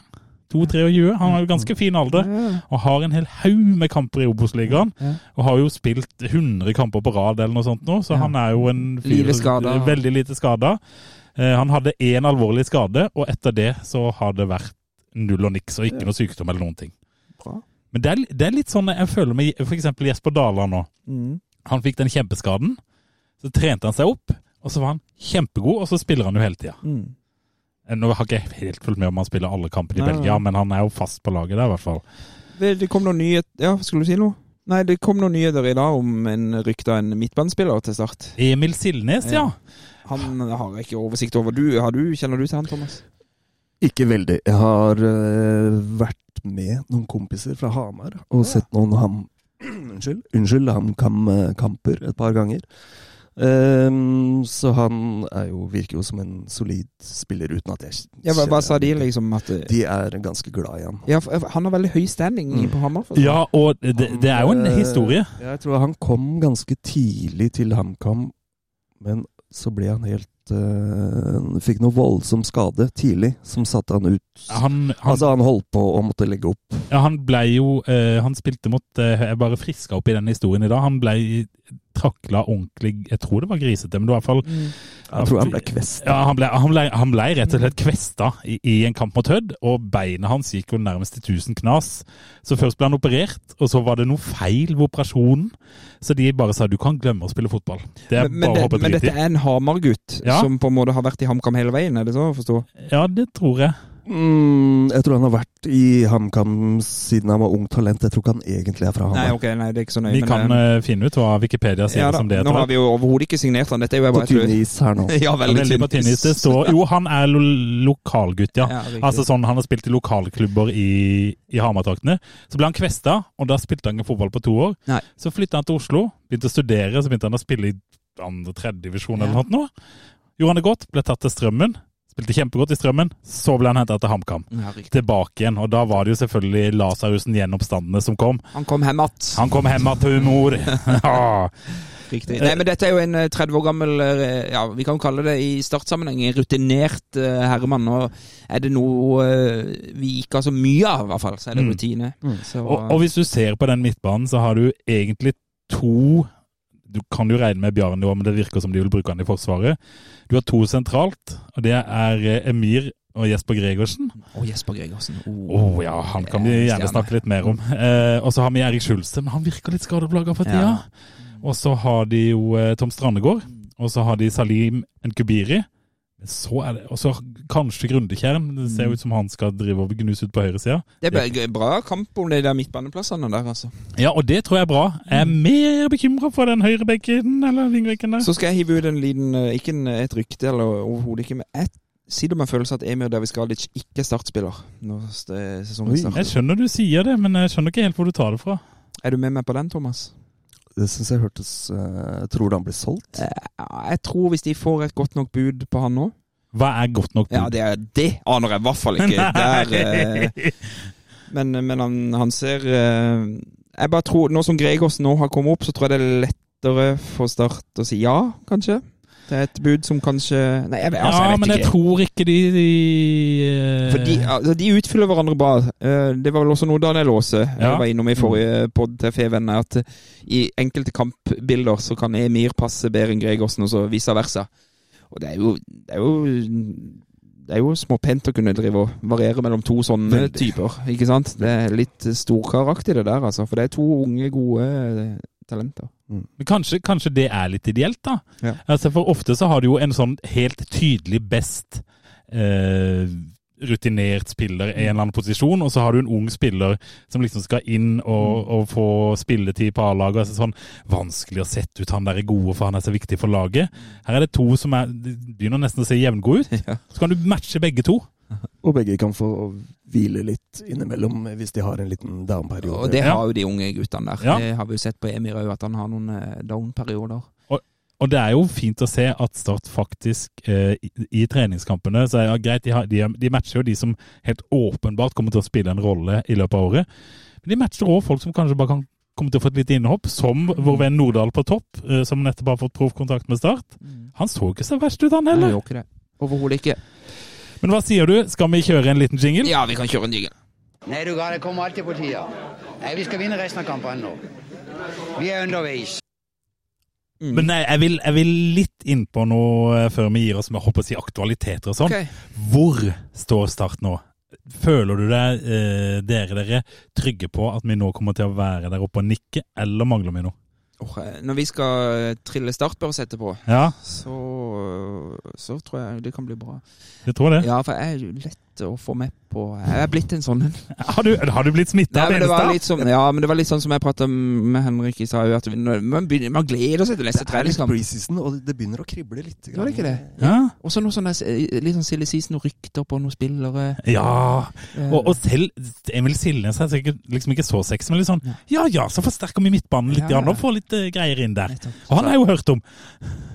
2-23. Han har jo ganske fin alder. Og har en hel haug med kamper i Obos-ligaen. Og har jo spilt 100 kamper på rad eller noe sånt nå, så han er jo en fyr. Veldig lite skada. han hadde én alvorlig skade, og etter det så har det vært null og niks, og ikke noe sykdom eller noen ting. Bra. Men det er, det er litt sånn jeg føler med f.eks. Jesper Dala nå. Mm. Han fikk den kjempeskaden. Så trente han seg opp, og så var han kjempegod, og så spiller han jo hele tida. Mm. Nå har jeg ikke helt fulgt med om han spiller alle kamper i Nei, Belgia, men han er jo fast på laget der, i hvert fall. Det, det kom noen nyheter Ja, skulle du si noe? Nei, det kom noen nyheter i dag om en rykta en midtbanespiller til start. Emil Silnes, ja. Ja. Han har jeg ikke oversikt over. Du, har du, Kjenner du til han, Thomas? Ikke veldig. Jeg har uh, vært med noen kompiser fra Hamar og sett noen ham... Unnskyld. Unnskyld, HamKam-kamper et par ganger. Ehm, så han er jo, virker jo som en solid spiller, uten at jeg Ja, hva, hva sa de, liksom? At det- De er ganske glad i han. Ja, for han har veldig høy standing Mm. på Hamar. for Ja, og det, det er jo en Han, eh, historie. Jeg tror han kom ganske tidlig til HamKam, men så ble han helt eh, Fikk noe voldsom skade tidlig, som satte han ut. Han, han, altså, han holdt på å måtte legge opp. ja, han ble jo eh, Han spilte mot eh, Jeg bare friska opp i den historien i dag. Han ble trakla ordentlig Jeg tror det var grisete, men det var i hvert fall Mm. Jeg tror han ble kvesta. Ja, han ble, han, ble, han ble rett og slett kvesta i, i en kamp mot Hødd, og beina hans gikk jo nærmest til tusen knas. Så først ble han operert, og så var det noe feil ved operasjonen. Så de bare sa du kan glemme å spille fotball. Det er Men, men, det, men dette er en Hamar-gutt Ja. Som på en måte har vært i HamKam hele veien, er det så å forstå? Ja, det tror jeg. Mm, jeg tror han har vært i HamKam siden han var ung talent. Jeg tror ikke han egentlig er fra Nei, Hamar. ok, nei, det er ikke så nøye. Vi kan eh, eh, finne ut hva Wikipedia sier ja, da, som det. Nå har vi jo overhodet ikke signert han. Dette er jo bare et tynn is her nå. Ja, veldig, Veldig på tynn is. Det står Jo, han er lo lokalgutt, ja. Ja, altså sånn, Han har spilt i lokalklubber i, i Hamar-traktene. Så ble han kvesta, og da spilte han ikke fotball på to år. Nei. Så flytta han til Oslo, begynte å studere, så begynte han å spille i andre-tredje divisjon eller Ja. noe. Gjorde han det godt, ble tatt til Strømmen. Spilte kjempegodt i Strømmen. Så ble han henta til HamKam. Ja. Tilbake igjen. Og da var det jo selvfølgelig Lasarusen gjennoppstandene som kom. Han kom hjem att. Han kom hjem til humor. Ja. Riktig. Nei, men dette er jo en eh, 30 år gammel, eh, ja, vi kan jo kalle det i startsammenheng, en rutinert eh, herremann. Og er det noe eh, vi ikke har så mye av, i hvert fall, så er det Mm. rutine. Så, Og, og hvis du ser på den midtbanen, så har du egentlig to Du kan jo regne med Bjarne òg, men det virker som de vil bruke han i Forsvaret. Du har to sentralt, og det er eh, Emir og Jesper Gregersen. Å, Jesper Gregersen. Å Oh. ja, han kan vi er gjerne stjerne. snakke litt mer om. Eh, og så har vi Erik Skjulse, men han virker litt skadeplaga for tida. Ja. Og så har de jo eh, Tom Strandegård, og så har de Salim Nkubiri. Så er det, Og så kanskje Grundekjern. Det ser jo ut som han skal drive og gnuse ut på høyresida. Det er bra kamp om de der midtbaneplassene der, altså. Ja, og det tror jeg er bra. Jeg er mer bekymra for den høyrebekken eller vingbekken der. Så skal jeg hive ut en liten, eh, ikke en, et rykte, eller overhodet ikke, men jeg sitter med en følelse at Emir David Skalic ikke er startspiller når sesongen starter. Jeg skjønner du sier det, men jeg skjønner ikke helt hvor du tar det fra. Er du med meg på den, Thomas? Det syns jeg hørtes uh, Tror du han blir solgt? Eh, Jeg tror hvis de får et godt nok bud på han nå Hva er godt nok Ja, det, er, det aner jeg i hvert fall ikke. Der, uh, men men han, han ser uh, Jeg bare tror Nå som Gregersen nå har kommet opp, så tror jeg det er lettere for Start å si ja, kanskje. Det er et bud som kanskje Nei, jeg, altså, ja, jeg vet men jeg ikke. tror ikke de, de eh, For de, altså, de utfyller hverandre bra. Eh, Det var vel også noe Daniel Aase Ja. var innom i forrige pod til Fevenner, at i enkelte kampbilder så kan Emir passe bedre enn Gregersen, og så vice versa. Og det er jo Det er jo, det er jo småpent å kunne drive og variere mellom to sånne Veldig. typer. Ikke sant? Det er litt storkaraktig det der, altså. For det er to unge, gode talenter. Men kanskje, kanskje det er litt ideelt, da. Ja. Altså, for ofte så har du jo en sånn helt tydelig best eh, rutinert spiller i en eller annen posisjon, og så har du en ung spiller som liksom skal inn og, og få spilletid på A-laget. Altså, sånn vanskelig å sette ut han der er gode, for han er så viktig for laget. Her er det to som er, de begynner nesten å se jevngode ut. Ja. Så kan du matche begge to. Og begge kan få hvile litt innimellom hvis de har en liten down-periode. Og det har jo de unge guttene der. Ja. Det har vi jo sett på Emir òg, at han har noen eh, down-perioder. Og det er jo fint å se at Start faktisk eh, i, i treningskampene så er det greit, de, har, de, de matcher jo de som helt åpenbart kommer til å spille en rolle i løpet av året. Men de matcher òg folk som kanskje bare kan komme til å få et lite innhopp, som vår venn Nordahl på topp, eh, som nettopp har fått proffkontakt med Start. Han så ikke så verst ut, han heller. gjør ikke det. Overhodet ikke. Men hva sier du, skal vi kjøre en liten jingle? Ja, vi kan kjøre en jingle. Nei, du gal, det kommer alltid på tida. Nei, vi skal vinne resten av kampene nå. Vi er underveis. Men nei, jeg vil, jeg vil litt innpå noe eh, før vi gir oss med håper å si, aktualiteter og sånn. Okay. Hvor står Start nå? Føler du deg, eh, dere dere, trygge på at vi nå kommer til å være der oppe og nikke, eller mangler vi noe? Eh, når vi skal eh, trille startbørs etterpå, Ja, så, så tror jeg det kan bli bra. jeg tror det. Ja, for jeg er jo lett å få med på Jeg er blitt en sånn en. Har, du, har du blitt smitta av det eneste? Som, ja, men det var litt sånn som jeg prata med Henrik i stad, òg, man, begynner- man gleder seg til neste Det er litt preseason, og det begynner å krible litt. Gjør det ikke det? Ja. Og så noe sånn litt sånn silly Sisen, noen rykter på noen spillere. ja. Eh, Og, og selv Emil Silnes er sikkert liksom ikke så sexy, men litt sånn Ja ja, så forsterker vi midtbanen litt, Ja, ja, ja. og får litt uh, greier inn der. Og han har jeg jo hørt om.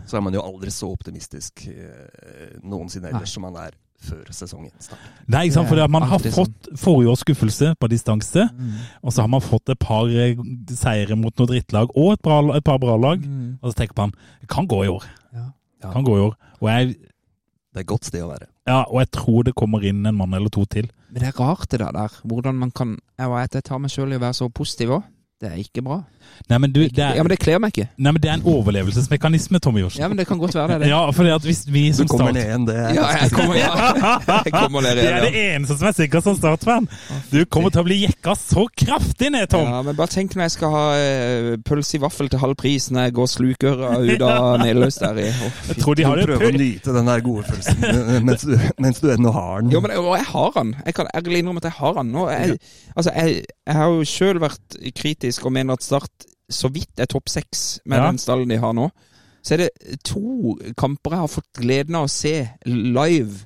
Så er man jo aldri så optimistisk eh, noensinne ellers som man er før sesongen starter. Nei, ikke sant, Det for man har sånn. fått forrige års skuffelse på distanse, Mm. og så har man fått et par eh, seire mot noe drittlag og et, bra, et par bra lag. Mm. Og så tenker man det kan gå i år. Ja. Kan gå i år. Og jeg, Det er et godt sted å være. ja, og jeg tror det kommer inn en mann eller to til. Men det er rart det der, der. Hvordan man kan Jeg, vet, jeg tar meg sjøl i å være så positiv òg. Det er ikke bra. Nei, men du, det er, Ja, men det kler meg ikke. nei, men det er en overlevelsesmekanisme, Tommy Jorsen. Ja, men det kan godt være det. det. Ja, for at hvis vi som Du kommer ned igjen, det er Ja, jeg kommer, ja. jeg kommer ned Det er det eneste som er sikkert som startfan. Du kommer til å bli jekka så kraftig ned, Tom. ja, men bare tenk når jeg skal ha eh, pølse i vaffel til halv pris når jeg går slukøra ut av Neløs der i. oh. Jeg tror de Du har det prøver å nyte den der gode følelsen eh, mens du, mens du ennå har den. Jo, men og jeg har den. Jeg kan ærlig innrømme at jeg har den Nå, jeg, altså, jeg, jeg har jo sjøl vært kritisk og mener at Start så vidt er topp seks med Ja. den stallen de har nå. Så er det to kamper jeg har fått gleden av å se live.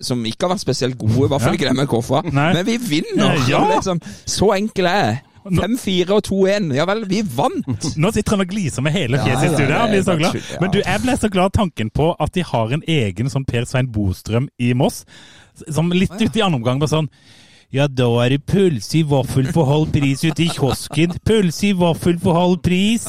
Som ikke har vært spesielt gode, i hvert fall Ja. ikke det med Koffa. Nei. Men vi vinner! Ja. Liksom, så enkel er jeg. 5-4 og 2-1. Ja vel, vi vant! Nå sitter han og gliser med hele fjeset Ja, i studio. ja, Han blir så glad. Men du, jeg ble så glad av tanken på at de har en egen sånn Per Svein Bostrøm i Moss. Som litt ute i andre omgang var sånn ja, da er det pølse i vaffel for halv pris ute i kiosken. Pølse i vaffel for halv pris.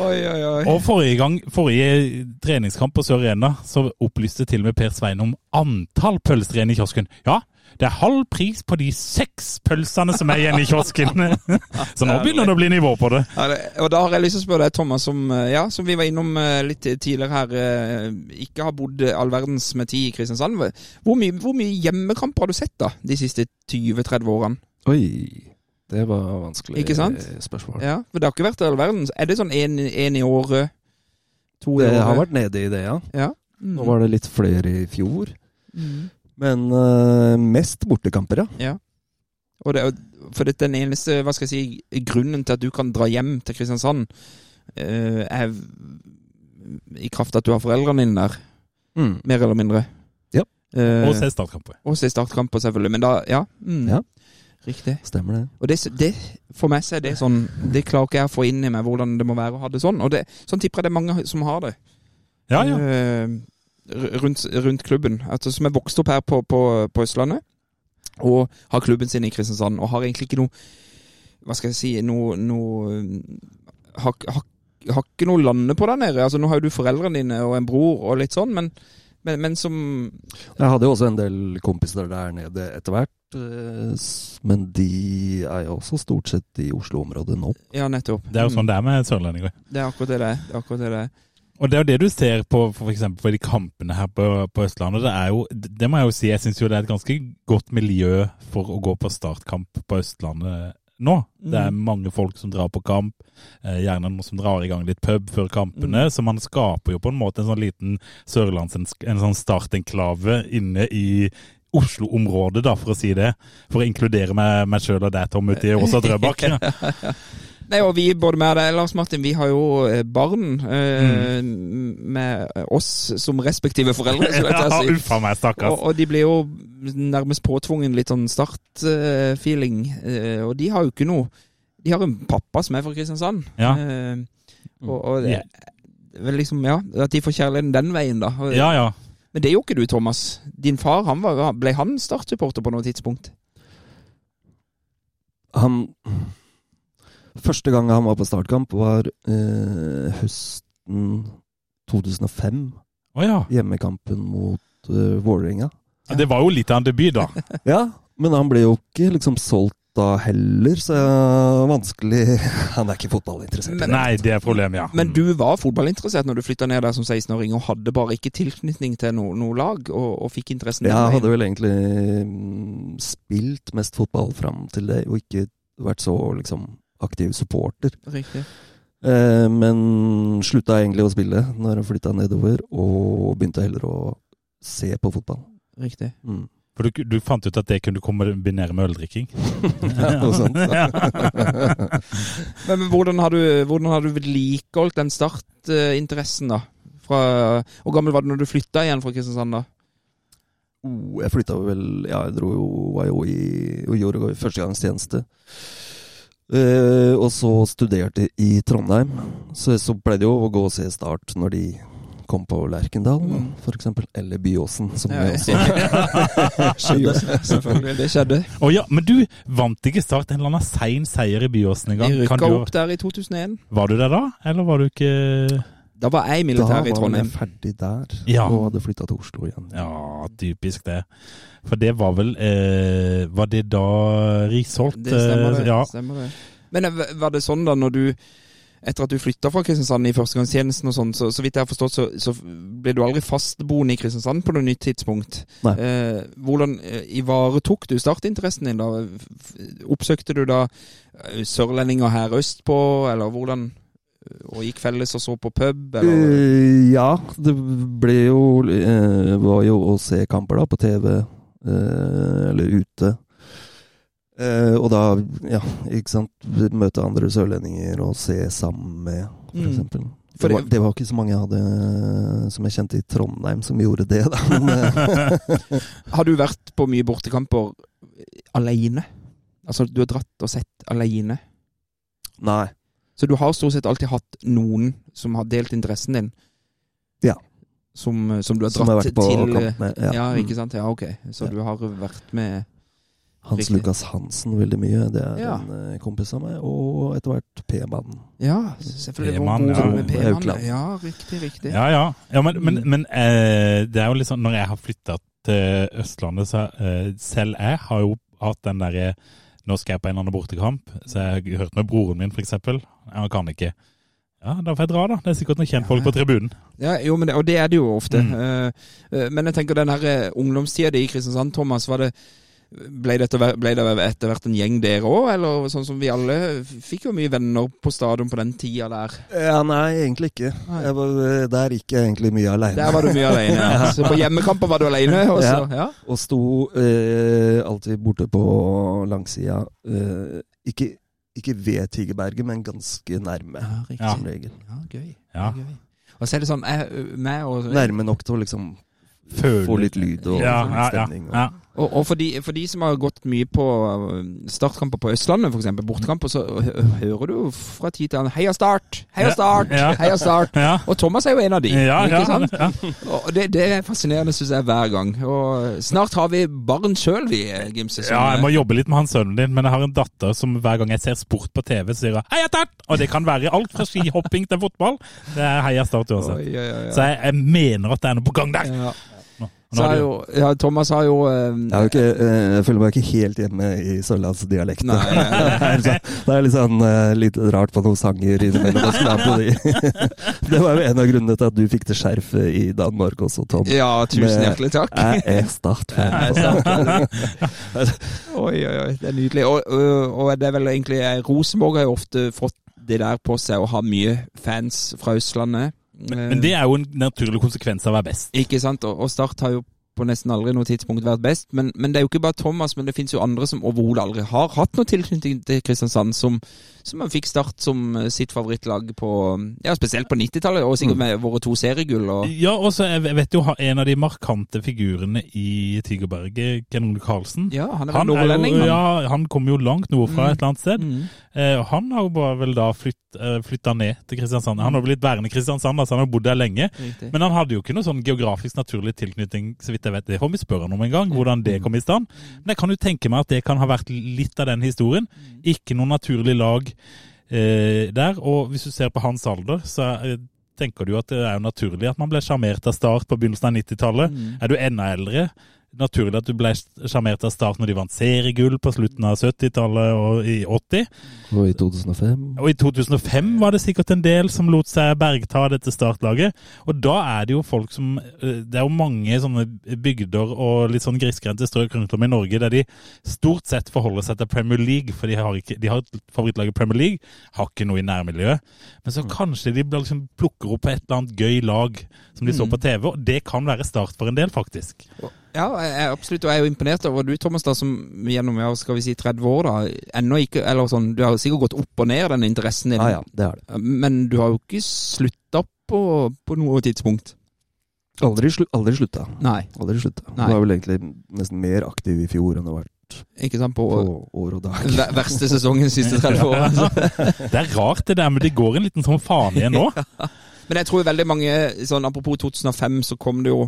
Oi, oi, oi. Og forrige gang, forrige treningskamp på Sør Arena, så opplyste til og med Per Svein om antall pølser igjen i kiosken. Ja, det er halv pris på de seks pølsene som er igjen i kiosken. så nå begynner det å bli nivå på det. Ja, det, og da har jeg lyst til å spørre deg, Thomas, som, eh, ja, som vi var innom eh, litt tidligere her, eh, ikke har bodd all verdens med tid i Kristiansand. Hvor mye, hvor mye hjemmekamper har du sett da, de siste 20-30 årene? Oi, det var vanskelig Ikke sant? spørsmål. Ja, for det har ikke vært all verdens. Er det sånn en, en i året? To i Det året? har vært nede i det, ja. Ja. Nå var det litt flere i fjor. Mm. Men uh, mest bortekamper, ja. Ja. Og det, for det, den eneste, hva skal jeg si, grunnen til at du kan dra hjem til Kristiansand, uh, er i kraft av at du har foreldrene dine der, Mm. mer eller mindre. Ja. Uh, Og se startkamper. Og se startkamper, selvfølgelig. Men da, ja. Mm. Ja. Riktig. Stemmer det. Og det, det, for meg så er det sånn Det klarer ikke jeg å få inn i meg hvordan det må være å ha det sånn. Og det, sånn tipper jeg det er mange som har det. Ja, ja. Eh, rundt, rundt klubben. Altså, som er vokst opp her på, på, på Østlandet. Og har klubben sin i Kristiansand. Og har egentlig ikke noe Hva skal jeg si Noe, noe har, har, har ikke noe lande på der nede. Altså, nå har jo du foreldrene dine og en bror og litt sånn, men, men, men som Jeg hadde jo også en del kompiser der nede etter hvert. eh, Men de er jo også stort sett i Oslo-området nå. Ja, nettopp. Det er jo sånn det er med sørlendinger. Mm. Det er akkurat det det er. Og det er jo det du ser på eksempel på de kampene her på, på Østlandet. Det er jo, det må jeg jo si, jeg syns jo det er et ganske godt miljø for å gå på startkamp på Østlandet nå. Det er mange folk som drar på kamp, eh, gjerne noen som drar i gang litt pub før kampene. Så man skaper jo på en måte en sånn liten sørlands... En, sånn startenklave inne i Oslo-området, da, for å si det. For å inkludere meg, meg sjøl og deg, Tom, ute i Åsa Drøbak. Nei, og vi, både med deg, Lars Martin, vi har jo eh, barn eh, med oss som respektive foreldre, skulle jeg å Ja, si. Uff meg, stakkars. Og, og de blir jo nærmest påtvungen litt sånn start-feeling. eh, og de har jo ikke noe De har en pappa som er fra Kristiansand. Ja. Eh, og, og det vel liksom, ja, at de får kjærligheten den veien, da. Ja, ja. Men det gjorde ikke du, Thomas. Din far, han var, ble han startsupporter på noe tidspunkt? Han Første gang han var på startkamp, var eh, høsten 2005. Oh, ja. Hjemmekampen mot eh, Vålerenga. Ja, Det var jo litt av en debut, da. Ja, men han ble jo ikke liksom solgt da heller, så er vanskelig Han er ikke fotballinteressert. Men. Nei, det er problemet, ja. Men du var fotballinteressert når du flytta ned der som 16-åring, og hadde bare ikke tilknytning til noe, noe lag, og, og fikk interessen Ja, Jeg hadde vel egentlig mm, spilt mest fotball fram til det, og ikke vært så liksom aktiv supporter. Riktig. Eh, men slutta egentlig å spille når jeg flytta nedover, og begynte heller å se på fotball. Riktig. Mm. For du, du fant ut at det kunne kombinere med øldrikking? Ja, noe sånt. Men, men hvordan har du, hvordan har du vedlikeholdt den startinteressen, da? Fra, hvor gammel var du når du flytta igjen fra Kristiansand, da? Oh, jeg flytta vel Ja, jeg dro jo, var jo i og gjorde førstegangstjeneste. Eh, og så studerte i Trondheim. Så, så ble det jo å gå og se Start når de kom på Lerkendal, Mm. eksempel. Eller Byåsen, som Ja, også skjedde. Selvfølgelig, det skjedde. Oh, ja, men du, vant ikke Start en eller annen sein seier i Byåsen en gang? De Kan rykka opp der i 2001. Var du der da, eller var du ikke Da var jeg i Da militæret var i Trondheim. jeg ferdig der, Ja. og hadde flytta til Oslo igjen. Ja, typisk det. For det var vel eh, Var det da Risholt? Det stemmer, det. eh, Ja. stemmer det. Men eh, var det sånn da, når du etter at du flytta fra Kristiansand i førstegangstjenesten og sånn, så, så vidt jeg har forstått, så, så ble du aldri fastboende i Kristiansand på noe nytt tidspunkt. Nei. Eh, hvordan eh, ivaretok du startinteressen din da? Oppsøkte du da sørlendinger her østpå, eller hvordan? Og gikk felles og så på pub, eller? Eh, ja, det ble jo uh, Var jo å se kamper da, på TV, uh, eller ute. Eh, og da, ja, ikke sant Møte andre sørlendinger og se sammen med, for Mm. eksempel. For Det var, det var ikke så mange jeg hadde som jeg kjente i Trondheim som gjorde det, da. Eh, Har du vært på mye bortekamper alene? Altså, du har dratt og sett alene? nei. Så du har stort sett alltid hatt noen som har delt interessen din? Ja. Som, som du har Som har vært på til kamp med, ja. Ja, Mm. ikke sant? Ja, ok. Så Ja. du har vært med Hans Riktig. Lukas Hansen veldig mye. Det er Ja. en eh, kompis av meg. Og etter hvert P-mannen. Ja, selvfølgelig. P-mann, ja. med P-mann. Ja, riktig, riktig. Ja, ja. ja men men, Mm. men eh, det er jo liksom Når jeg har flytta til Østlandet, så eh, selv jeg har jo hatt den derre Nå skal jeg på en eller annen bortekamp, så jeg har hørt med broren min, for Han kan ikke. Ja, da får jeg dra, da. Det er sikkert noen kjentfolk på tribunen. Ja, jo, men det, og det er det jo ofte. Mm. Eh, eh, men jeg tenker den her eh, ungdomstida di i Kristiansand, Thomas, var det ble det, etter, ble det etter hvert en gjeng dere òg, eller sånn som vi alle fikk jo mye venner på stadion på den tida der? Ja, nei, egentlig ikke. Jeg var, der gikk jeg egentlig mye aleine. Der var du mye alene. Ja. Så på hjemmekamper var du alene også? Ja. Og sto eh, alltid borte på langsida. Eh, ikke, ikke ved Tigerberget, men ganske nærme, Ja, riktig. Ja. som regel. Ja, gøy. Ja. gøy. Og så er det sånn, jeg, meg og Nærme nok til å liksom Føler. få litt lyd og ja, få ja, ja, stemning. og- ja. Og, og for, de, for de som har gått mye på uh, startkamper på Østlandet, f.eks., bortekamper, så hører du fra tid til annen 'Heia Start! Heia Start! ja. Heia Start!' Ja. Og Thomas er jo en av de. Ja, ikke sant? Og det, det er fascinerende, syns jeg, hver gang. Og snart har vi barn sjøl, vi, Gimse. Ja, jeg må jobbe litt med han sønnen din, men jeg har en datter som hver gang jeg ser sport på TV, sier hun 'Heia Start!' Og det kan være alt fra skihopping til fotball. Det er Heia Start uansett. Oi, oi, oi. Så jeg, jeg mener at det er noe på gang der. Ja. Jo, ja, Thomas har jo eh, Jeg, er ikke, eh, jeg føler meg ikke helt hjemme i sørlandsdialekten. Det det er litt sånn eh, litt rart på noen sanger innimellom. sånn de. Det var jo en av grunnene til at du fikk det skjerfet i Danmark også, Tom. Ja, tusen Med- hjertelig takk. Jeg er Start-fan. Oi, oi, oi. Det er nydelig. Og, og, det er vel egentlig eh, Rosenborg har jo ofte fått det der på seg å ha mye fans fra Østlandet. Men, men det er jo en naturlig konsekvens av å være best. Ikke sant? Og, og Start har jo på nesten aldri noe tidspunkt vært best. Men, men det er jo ikke bare Thomas, men det finnes jo andre som overhodet aldri har hatt noe tilknytning til Kristiansand, som, som fikk Start som eh, sitt favorittlag på Ja, spesielt på 90-tallet, og sikkert med våre to seriegull. Og, Ja, og så jeg vet jo en av de markante figurene i Tigerberget, Ken Ole Karlsen. ja, han er vel Han, nordlending, han. ja, han kom jo langt nordfra Mm. et eller annet sted. Mm. Eh, han har jo bare vel da flytt, eh, flytta ned til Kristiansand. Han har blitt værende i Kristiansand, altså han har bodd der lenge. Riktig. Men han hadde jo ikke noe sånn geografisk naturlig tilknytning, så vidt jeg vet. Det får vi spørre han om en gang, hvordan det kom i stand. Men jeg kan jo tenke meg at det kan ha vært litt av den historien. Ikke noe naturlig lag eh, der. Og hvis du ser på hans alder, så eh, tenker du at det er jo naturlig at man ble sjarmert av Start på begynnelsen av 90-tallet. Mm. Er du enda eldre, naturlig at du ble sjarmert av Start når de vant seriegull på slutten av 70-tallet og i 80. Og i 2005 Og i 2005 var det sikkert en del som lot seg bergta dette startlaget. Og da er det jo folk som eh, Det er jo mange sånne bygder og litt sånn grisgrendte strøk rundt om i Norge der de stort sett forholder seg til Premier League, for de har, ikke, de har et favorittlag i Premier League, har ikke noe i nærmiljøet. Men så kanskje de liksom plukker opp et eller annet gøy lag som de så på TV, og det kan være start for en del, faktisk. Ja, jeg er absolutt, og jeg er jo imponert over du, Thomas, da, som gjennom ja, skal vi si 30 år, da, ennå ikke Eller sånn, du har sikkert gått opp og ned, den interessen din. Ja, ja, det er det. Men du har jo ikke slutta på, på noe tidspunkt. Aldri, slu, aldri slutta. Nei, Aldri slutta. Nei. Du var vel egentlig nesten mer aktiv i fjor enn du har vært ikke sant? På, på år og dag. verste sesongen siste 30 årene. Altså. Det er rart det der, men det går en liten sånn faen igjen nå. Men jeg tror veldig mange, sånn apropos 2005, så kom det jo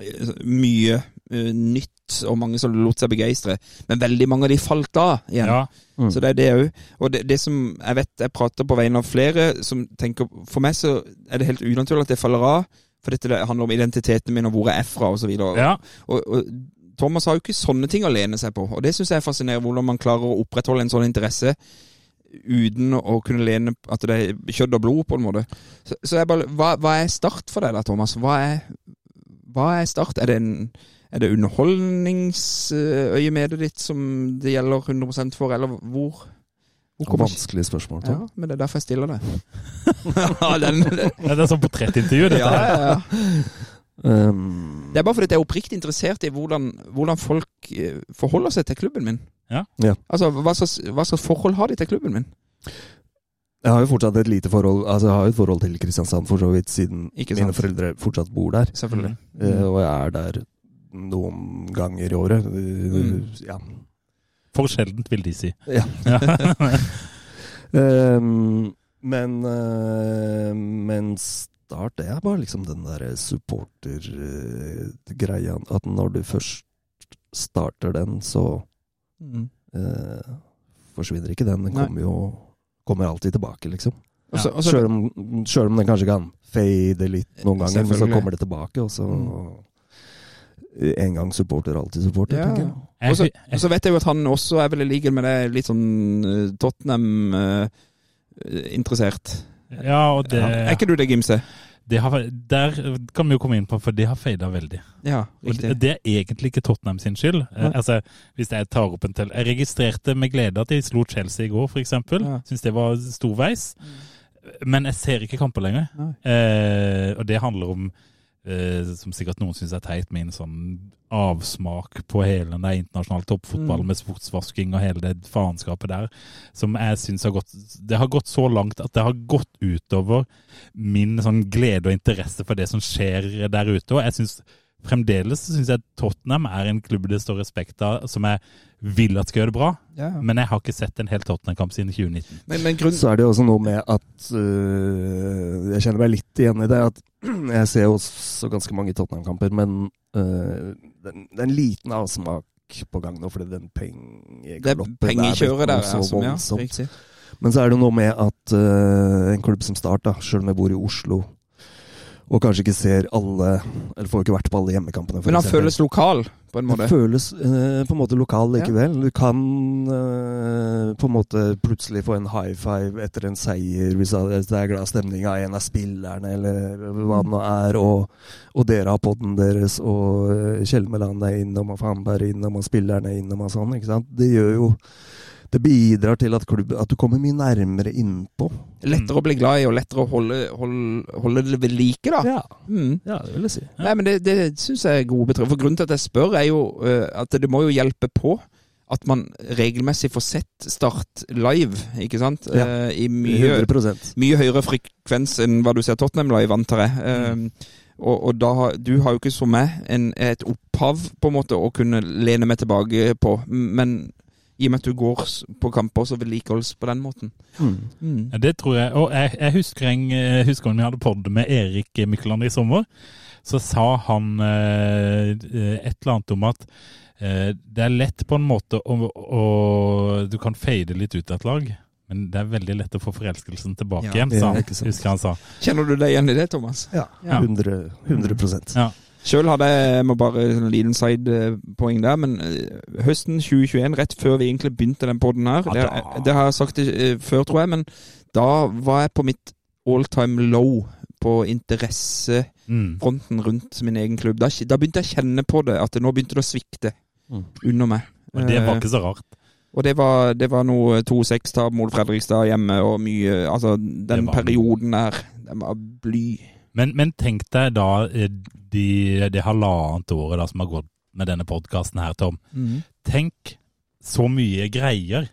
eh, mye eh, nytt, og mange som lot seg begeistre. Men veldig mange av de falt av igjen. Ja. Mm. Så det er det òg. Og det, det som jeg vet jeg prater på vegne av flere, som tenker For meg så er det helt unaturlig at det faller av. For dette det handler om identiteten min og hvor jeg er fra osv. ja. Og, og Thomas har jo ikke sånne ting å lene seg på. Og det syns jeg er fascinerende, hvordan man klarer å opprettholde en sånn interesse uten å kunne lene at det er kjøtt og blod, på en måte. Så, så jeg bare, hva, hva er start for deg da, Thomas? Hva er, hva er start? Er det, en, er det underholdningsøyemedet ditt som det gjelder 100% for, eller hvor? hvor Vanskelig spørsmål. Ja, men det er derfor jeg stiller det. ja, den, Ja, Det er sånn portrettintervju, dette her. ja, ja. Um, Det er bare fordi jeg er oppriktig interessert i hvordan, hvordan folk eh, forholder seg til klubben min. Ja. Ja. Altså, hva slags, hva slags forhold har de til klubben min? jeg har jo fortsatt et lite forhold Altså jeg har jo et forhold til Kristiansand for så vidt, siden mine foreldre fortsatt bor der. Selvfølgelig. Mm. og jeg er der noen ganger i året. Mm. Ja. For sjeldent, vil de si. ja. Ja. Um, men uh, Men Start, det er bare liksom den derre supportergreia. at når du først starter den, så Mm. uh, forsvinner ikke den. Den kommer jo kommer alltid tilbake, liksom. Så- Sjøl om, om den kanskje kan fade litt noen ganger, men så kommer det tilbake. Og så En gang supporter, alltid supporter, Ja, tenker jeg. Også, Og så, og vet jeg jo at han også er veldig like med det litt sånn eh, Tottenham-interessert. ja, og det, Er ikke du det, Gimse? det har, Der kan vi jo komme inn på, for det har fada veldig. Ja, Og riktig. det, det er egentlig ikke Tottenham sin skyld. Ja. Altså, hvis Jeg tar opp en tel Jeg registrerte med glede at de slo Chelsea i går, f.eks. Ja. Syns det var storveis. Men jeg ser ikke kamper lenger. Eh, og det handler om, eh, som sikkert noen syns er teit, min sånn avsmak på hele den der internasjonale toppfotballen Mm. med sportsvasking og hele det faenskapet der, som jeg syns har gått Det har gått så langt at det har gått utover min sånn glede og interesse for det som skjer der ute. Og jeg synes Fremdeles syns jeg Tottenham er en klubb det står respekt av, som jeg vil at skal gjøre det bra. Ja. Men jeg har ikke sett en hel Tottenham-kamp siden 2019. Men, men grunnen... Så er det jo også noe med at øh, Jeg kjenner meg litt igjen i det. At jeg ser jo også ganske mange Tottenham-kamper, men øh, det er en liten avsmak på gang nå, fordi den Det er pengegaloppen pengekjøret der, så altså. Ja, voldsomt. riktig. Men så er det jo noe med at øh, en klubb som Start, da, selv om jeg bor i Oslo, og kanskje ikke ser alle Eller får ikke vært på alle hjemmekampene. Men han eksempel. føles lokal, på en måte. Han føles eh, på en måte lokal likevel. Du kan eh, på en måte plutselig få en high five etter en seier hvis det er glad stemning av en av spillerne, eller hva det nå er. Og, og dere har podden deres, og Kjell Meland er innom, og Fanberg er innom, og spillerne er innom, og sånn. ikke sant? Det gjør jo Det bidrar til at, klubb, at du kommer mye nærmere innpå. Lettere å bli glad i, og lettere å holde, holde, holde det ved like, da. Ja, Mm. ja det vil jeg si. Nei, men det, det syns jeg er gode betryggende. For grunnen til at jeg spør, er jo uh, at det må jo hjelpe på at man regelmessig får sett Start live, ikke sant? Ja. uh, I mye, 100 mye høyere frekvens enn hva du ser Tottenham live, antar jeg. Eh, og, og da har, du har jo ikke som meg en, et opphav på en måte å kunne lene meg tilbake på, men i og med at du går på kamper, så vedlikeholdes på den måten. Mm. Mm. Ja, Det tror jeg. Og jeg, jeg husker en, husker vi hadde podd med Erik Mykland i sommer. Så sa han eh, et eller annet om at eh, det er lett på en måte å, å Du kan fade litt ut av et lag. Men det er veldig lett å få forelskelsen tilbake Ja, igjen, sa han. Husker han sa. Kjenner du deg igjen i det, Thomas? Ja. Ja. 100, 100 Ja. Sjøl hadde jeg må bare en liten sidepoeng der, men eh, høsten 2021, rett før vi egentlig begynte den podden her, det, det har jeg sagt eh, før, tror jeg, men da var jeg på mitt all time low på interessefronten rundt min egen klubb. Da, da begynte jeg å kjenne på det, at det nå begynte det å svikte Mm. under meg. Men det var Eh, ikke så rart. og det var, det var noe 2-6-tap mot Fredrikstad hjemme, og mye Altså, den perioden der, den var bly. Men, men tenk deg da det de, halvannet året da som har gått med denne podkasten her, Tom. Tenk så mye greier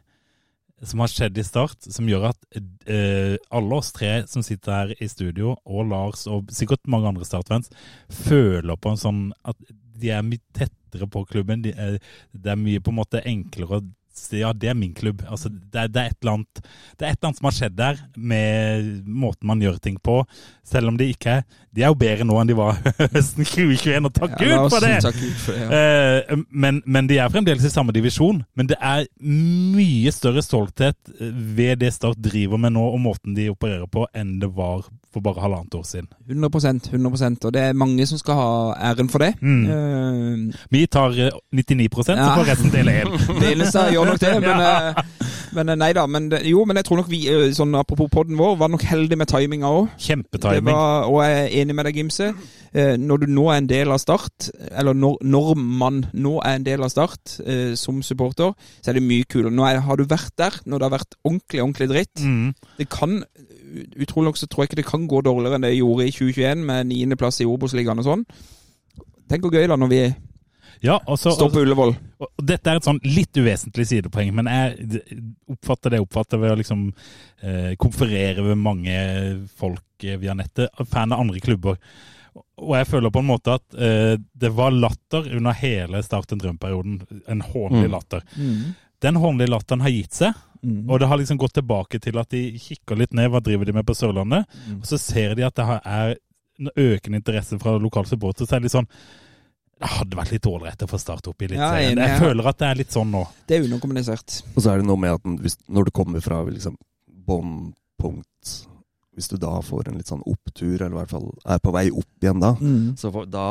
som har skjedd i Start, som gjør at eh, alle oss tre som sitter her i studio, og Lars og sikkert mange andre Start-fans, føler på en sånn at de er mye tettere på klubben. De er, det er mye på en måte enklere å ja, det er min klubb. Altså, det, det, er annet, det er et eller annet som har skjedd der med måten man gjør ting på. Selv om det ikke er De er jo bedre nå enn de var høsten 2021, og takk Ja, Gud for det! Gud for det, ja. Eh, men, men de er fremdeles i samme divisjon. Men det er mye større stolthet eh, ved det Start driver med nå, og måten de opererer på, enn det var for bare halvannet år siden. 100% 100% og det er mange som skal ha æren for det. Mm. Uh, Vi tar eh, 99 så Ja. får resten dele én. Eneste gjør nok det, men, eh, men eh, nei da. Men, det- jo, men jeg tror nok vi, eh, sånn apropos podden vår, var nok heldige med timinga òg. Kjempetiming. Og jeg er enig med deg, Gimse. Eh, Når du nå er en del av Start, eller når, når man nå er en del av Start som supporter, så er det mye kulere. Nå er, har du vært der når det har vært ordentlig, ordentlig dritt. Mm. Det kan, utrolig nok så tror jeg ikke det kan gå dårligere enn det gjorde i 2021, med niendeplass i Obos-ligaen og sånn. Tenk hvor gøy da når vi Ja, og så, står på Ullevål. og dette er et sånn litt uvesentlig sidepoeng, men jeg oppfatter det jeg oppfatter ved å liksom eh, konferere med mange folk eh, via nettet, fan av andre klubber. Og jeg føler på en måte at eh, det var latter under hele Start en drøm-perioden. En hånlig Mm. latter. Den hånlige latteren har gitt seg, og det har liksom gått tilbake til at de kikker litt ned hva driver de med på Sørlandet, og så ser de at det er en økende interesse fra lokale supportere. Så er det litt sånn hadde vært litt ålreit å få starte opp i litt Ja, serien. Jeg ja. føler at det er litt sånn nå. Det er underkommunisert. Og så er det noe med at hvis, når du kommer fra liksom bunnpunkt Hvis du da får en litt sånn opptur, eller i hvert fall er på vei opp igjen da, Mm. så får, da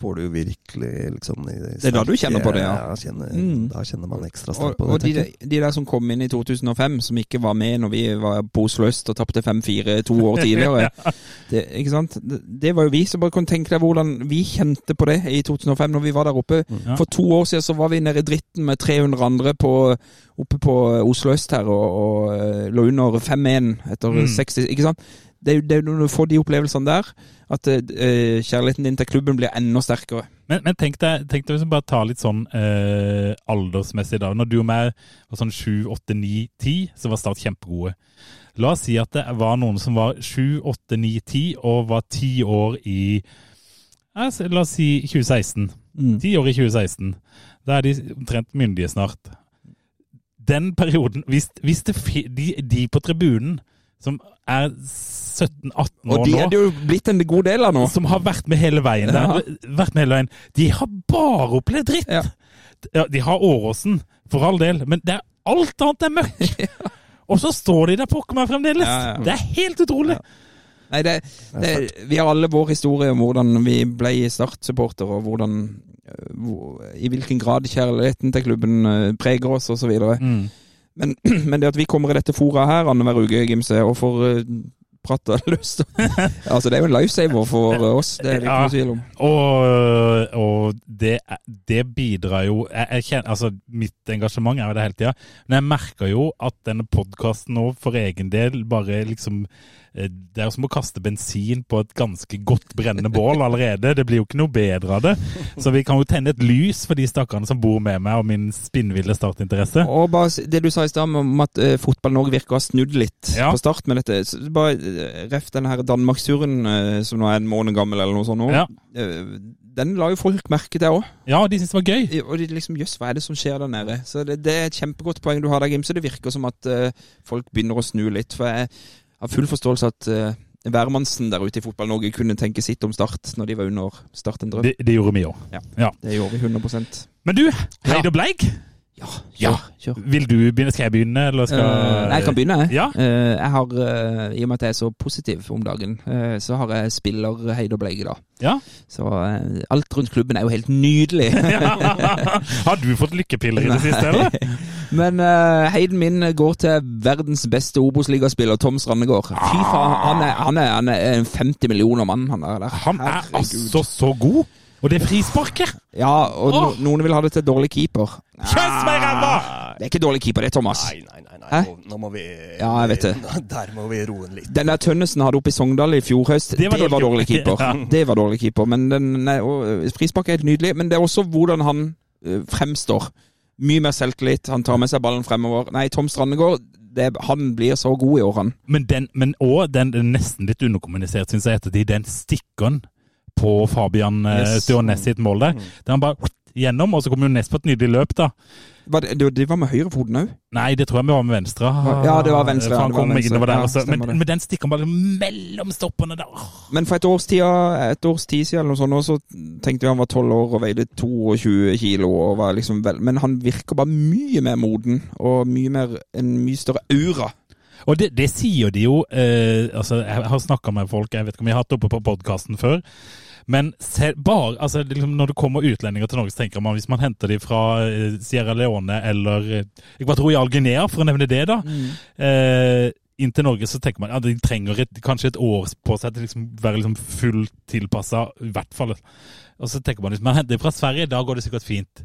får du jo virkelig liksom Det er da du kjenner på det, ja. ja kjenner, Mm. Da kjenner man ekstra Og, sterkt på og det. de, tenker jeg. de der som kom inn i 2005, som ikke var med når vi var på Oslo øst og tapte 5-4 to år tidligere det, ikke sant? Det, det var jo vi som bare kunne tenke deg hvordan vi kjente på det i 2005 når vi var der oppe. Ja. For to år siden så var vi nede i dritten med 300 andre på, oppe på Oslo øst her og, og eh, lå under 5-1 etter Mm. 60 Ikke sant? Det er jo når du får de opplevelsene der, at eh, kjærligheten din til klubben blir enda sterkere. Men, men tenk deg, tenk deg hvis vi bare tar litt sånn eh, aldersmessig da. Når du og meg var sånn 7, 8, 9, 10, så var Start kjempegode. La oss si at det var noen som var 7, 8, 9, 10 og var 10 år i La oss si 2016. Mm. 10 år i 2016. Da er de omtrent myndige snart. Den perioden Hvis, hvis det, de, de på tribunen som er 17-18 år nå. Og de er det jo blitt en god del av nå. som har vært med hele veien der, vært med hele veien, de har bare opplevd dritt. Ja. Ja, de har Åråsen, for all del, men det er alt annet er møkk. Og så står de der pokker meg fremdeles. Ja, ja. Det er helt utrolig. Nei, det, det, vi har alle vår historie om hvordan vi ble Start-supporter, og hvordan, øh, hvor, i hvilken grad kjærligheten til klubben øh, preger oss, osv. Mm. Men, men det at vi kommer i dette fora her annenhver uke, Gimse, og får uh, prata løst Altså, det er jo en lifesaver for øh, oss, det er det ikke Ja. noe tvil om. Og, og det, det bidrar jo jeg, jeg kjenner, altså Mitt engasjement er jo det hele tida. Men jeg merker jo at denne podkasten nå for egen del bare liksom eh, Det er jo som å kaste bensin på et ganske godt brennende bål allerede. Det blir jo ikke noe bedre av det. Så vi kan jo tenne et lys for de stakkarene som bor med meg og min spinnville startinteresse. Og bare det du sa i stad om at uh, Fotball-Norge virker å ha snudd litt Ja. på start med dette. Så bare uh, Ref den her Danmarksturen uh, som nå er en måned gammel, eller noe sånt nå. Ja. Uh, den la jo folk merke til òg. Ja, de syntes det var gøy. Og de liksom, jøss, hva er det som skjer der nede? Så det, det er et kjempegodt poeng du har der, Gimse. Det virker som at eh, folk begynner å snu litt. For jeg har full forståelse at uh, hvermannsen der ute i Fotball-Norge kunne tenke sitt om Start når de var under Start en drøm. Det, det gjorde vi òg. Det gjorde vi 100% Men du, Heid og Bleik, Ja, Ja. kjør. vil du begynne? Skal jeg begynne, eller skal Uh, jeg kan begynne, jeg. Ja. Uh, jeg har, uh, I og med at jeg er så positiv om dagen, så har jeg spiller og Bleik da. Ja. Så alt rundt klubben er jo helt nydelig. Har du fått lykkepiller i det siste, eller? Men heiden min går til verdens beste Obos-ligaspiller, Tom Strandegård. Fy faen, han er, han er, han er en 50 millioner mann, han er der. Han er Herregud. altså så god! Og det er frisparket! Ja, og no, noen vil ha det til dårlig keeper. Kjøss meg i ræva! Det er ikke dårlig keeper, det, Thomas. Nei, nei, nei. nei. Nå, nå må vi Ja, jeg vet det. Der må vi roe litt. Den der Tønnesen hadde oppe i Sogndal i fjor høst, Det det var var, dårlig keeper. Ja. Det var dårlig keeper, men den, nei, og, frispark er helt nydelig. Men det er også hvordan han eh, fremstår. Mye mer selvtillit, han tar med seg ballen fremover. Nei, Tom Strandegård, det, han blir så god i år, han. Men den, men òg den den nesten litt underkommunisert, syns jeg, ettertid, den stikkeren på Fabian Yes. yes. Sitt mål der. Der han bare gjennom, og så kom jo Ness på et nydelig løp, da. Var det, det, var med høyrefoten òg? Nei, det tror jeg vi var med venstre. Ja, det var venstre, For han kom innover der. Ja, men, men den stikker bare mellom stoppene der. Men for et års, tid, et års tid siden eller noe sånt, så tenkte vi han var 12 år og veide 22 kilo. Og var liksom vel, men han virker bare mye mer moden og mye mer, en mye større aura. Og det, det sier de jo eh, altså Jeg har snakka med folk, jeg vet ikke om jeg har hatt det oppe på podkasten før. Men se, bare, altså, liksom, når det kommer utlendinger til Norge, så tenker man hvis man henter dem fra eh, Sierra Leone eller eh, Equatorial Guinea, for å nevne det, da. Eh, inn til Norge så tenker man ja, de trenger et, kanskje et år på seg til liksom være liksom fullt tilpassa, i hvert fall. Og så tenker man hvis man henter dem fra Sverige, da går det sikkert fint.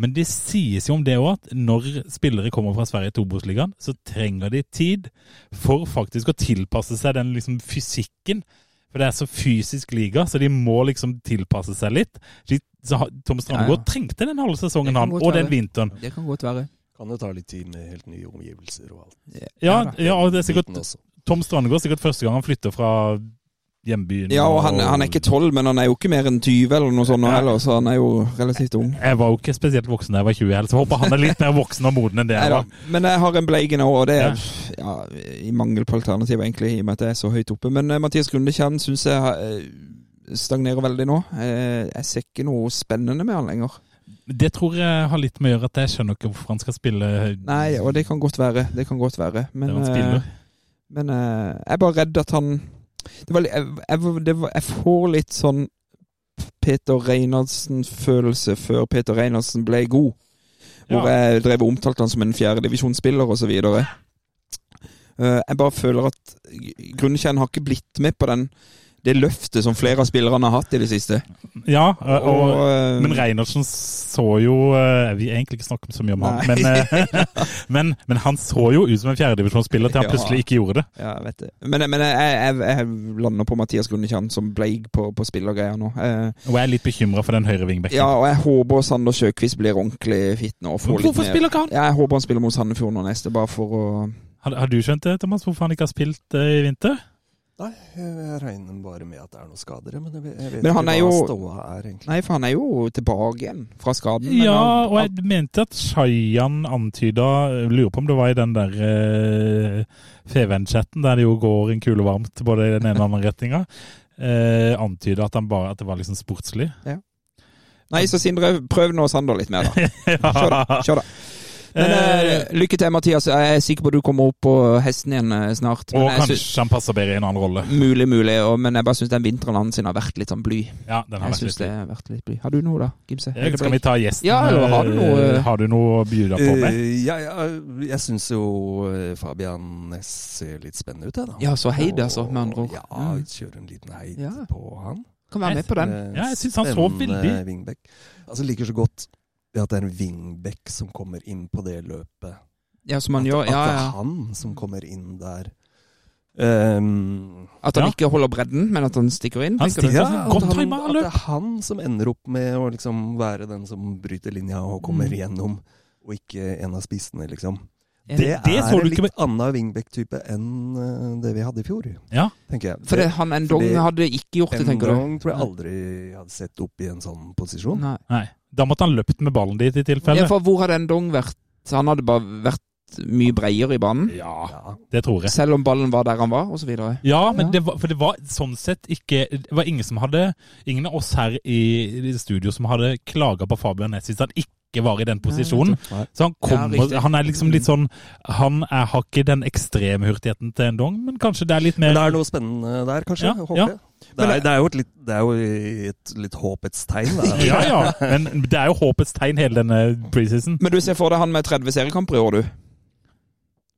Men det sies jo om det òg, at når spillere kommer fra Sverige til Obos-ligaen, så trenger de tid for faktisk å tilpasse seg den liksom fysikken. For det er så fysisk liga, så de må liksom tilpasse seg litt. De, så Tom Strandegård Ja, ja. trengte den halve sesongen, han, og den vinteren. Det kan godt være. Kan jo ta litt tid med helt nye omgivelser og alt. Ja, ja, ja og det er sikkert Tom Strandegård sikkert første gang han flytter fra hjembyen. Ja, og han, han er ikke 12, men han er jo ikke mer enn 20 eller noe sånt nå heller, så han er jo relativt ung. Jeg var jo ikke spesielt voksen da jeg var 20 heller, så jeg håper han er litt mer voksen og moden enn det jeg var. Men jeg har en bleige nå, og det er ja, i mangel på alternativ, egentlig, i og med at jeg er så høyt oppe. Men uh, Mathias Grundekjern syns jeg uh, stagnerer veldig nå. Uh, jeg ser ikke noe spennende med han lenger. Det tror jeg har litt med å gjøre at jeg skjønner ikke hvorfor han skal spille Nei, og det kan godt være. Det kan godt være. Men, men jeg er bare redd at han det var, jeg, det var, jeg får litt sånn Peter Reinardsen-følelse før Peter Reinardsen ble god. Hvor Ja. jeg drev og omtalte han som en fjerdedivisjonsspiller osv. Uh, jeg bare føler at Grunnkjern har ikke blitt med på den det løftet som flere av spillerne har hatt i det siste. Ja, og, Og, eh, men Reinertsen så jo Vi har egentlig ikke snakket så mye om han, men, eh, men, men han så jo ut som en fjerdedivisjonsspiller til han plutselig ikke gjorde det. Ja, vet det. Men, men jeg, jeg, jeg lander på Mathias Grundekjern som bleig på, på spillergreier nå. Jeg, Og jeg er litt bekymra for den høyre vingbekken. ja, og jeg håper Sander Sjøkvist blir ordentlig fit nå. Og får Hvorfor spiller ikke han? Ja, jeg håper han spiller mot Sandefjord nå neste, bare for å Har, har du skjønt det, Thomas, hvorfor han ikke har spilt eh, i vinter? Nei, jeg regner bare med at det er noen skader, men jeg vet, jeg vet ikke hva jo- ståa er, egentlig. Nei, for han er jo tilbake igjen fra skaden. Ja, han- og jeg mente at Shayan antyda Lurer på om det var i den der eh, Feven-chatten, der det jo går en kule varmt både i den ene og den andre retninga. Eh, antyda at, han bare, at det var liksom sportslig. Nei, så Sindre, prøv nå Sander litt mer, da. Kjør da. Kjør da. Men eh, lykke til, Mathias. Jeg er sikker på at du kommer opp på hesten igjen eh, snart. Og kanskje synes, han passer bedre i en annen rolle. Mulig, mulig. Og, men jeg bare syns den vinteren hans har vært litt sånn bly. Ja, den har Jeg vært synes litt det har vært litt bly. Har du noe, da, Gimse? Eh, Skal vi ta gjesten? Ja, eller har du noe- Har du noe å bjuda på med? Uh, ja, ja, jeg syns jo Fabian Næss ser litt spennende ut, jeg, da. Ja, så heid, altså, med andre ord. Ja, Mm. kjøre en liten heid Ja. på han. Kan være med på den. Ja, jeg synes han så veldig- wingback. Altså, liker så godt det at det er en wingback som kommer inn på det løpet. Ja, som han at, gjør. at Ja, det er han som kommer inn der. Um, At han Ja. ikke holder bredden, men at han stikker inn. Han stikker- ja, at, han, at det er han som ender opp med å liksom være den som bryter linja og kommer Mm. igjennom, og ikke en av spissene, liksom. Ja, Det, det er en litt annen wingback-type enn eh, det vi hadde i fjor, Ja. tenker jeg. For det, han Endong hadde ikke gjort det, tenker du? Endong tror jeg aldri hadde sett opp i en sånn posisjon. Nei. Nei. Da måtte han løpt med ballen dit i tilfelle. Ja, for hvor hadde Endong vært? Han hadde bare vært mye bredere i banen. Ja, det tror jeg. Selv om ballen var der han var, osv. Ja, men Ja. Det var, for det var sånn sett ikke Det var ingen som hadde Ingen av oss her i, i studio som hadde klaga på Fabian Nessis hvis han ikke var i den posisjonen. Nei. Så han kommer Ja. Han er liksom litt sånn Han er, har ikke den ekstremhurtigheten til en dong, men kanskje det er litt mer Men det er noe spennende der, kanskje? Ja, håper ja. jeg. Det er, det er jo et litt, det er jo et litt håpets tegn. Ja, ja. Men det er jo håpets tegn hele denne preseason. Men du ser for deg han med 30 seriekamper i år, du?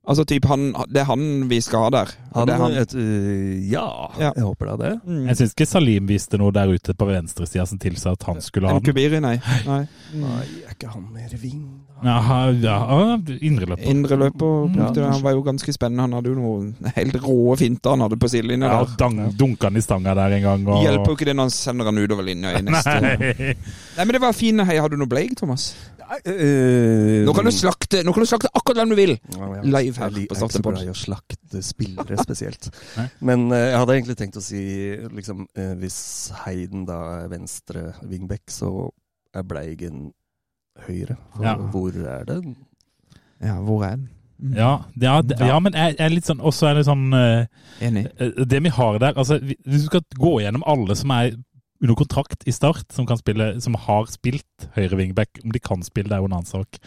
Altså typ han, Det er han vi skal ha der. Han, det er han. Et, øh, ja, Ja. jeg håper da det. Mm. Jeg syns ikke Salim viste noe der ute på venstresida som tilsa at han skulle ha En den. Kubiri, nei. nei. Nei, er ikke han mer ving? Aha, Ja, indreløper. Indreløper. Ja, han var jo ganske spennende. Han hadde jo noen helt rå finter han hadde på sidelinja Ja, dang, dunka han i stanga der en gang. Og... Hjelper jo ikke det når han sender han utover linja i neste Nei. Nei, men det var fine hei. Har du noe bleik, Thomas? Øh, Nå kan du slakte Nå kan du slakte akkurat hvem du vil! Ja, live her jeg li- på Jeg er ikke så glad i å slakte spillere spesielt. Men uh, jeg hadde egentlig tenkt å si liksom, uh, hvis Heiden da er venstre wingback, så er Bleigen høyre. For Ja. hvor er det? Ja, hvor er den? Mm. Ja, det er, det- ja men jeg, jeg er litt sånn Også er det sånn Enig. Det vi har der altså, vi- Hvis du skal gå gjennom alle som er under kontrakt i Start, som, kan spille, som har spilt høyre wingback, om de kan spille, det er jo en annen sak.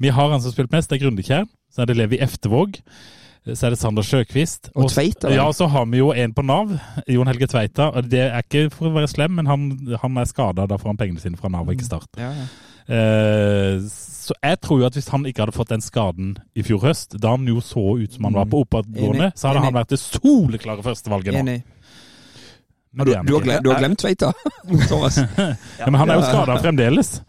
Vi har han som har spilt mest, det er Grundekjær. Så er det Levi Eftevåg. Så er det Sander Sjøkvist. Og Tveita? Ja, så har vi jo en på Nav, Jon Helge Tveita. og Det er ikke for å være slem, men han, han er skada. Da får han pengene sine fra Nav og ikke Start. Ja, ja. Eh, så jeg tror jo at hvis han ikke hadde fått den skaden i fjor høst, da han jo så ut som han var på oppadgående, så hadde han vært det soleklare førstevalget nå. Enig. Men Du, du, har glemt, du har glemt Tveita, Thomas. Ja, men han er jo skada fremdeles.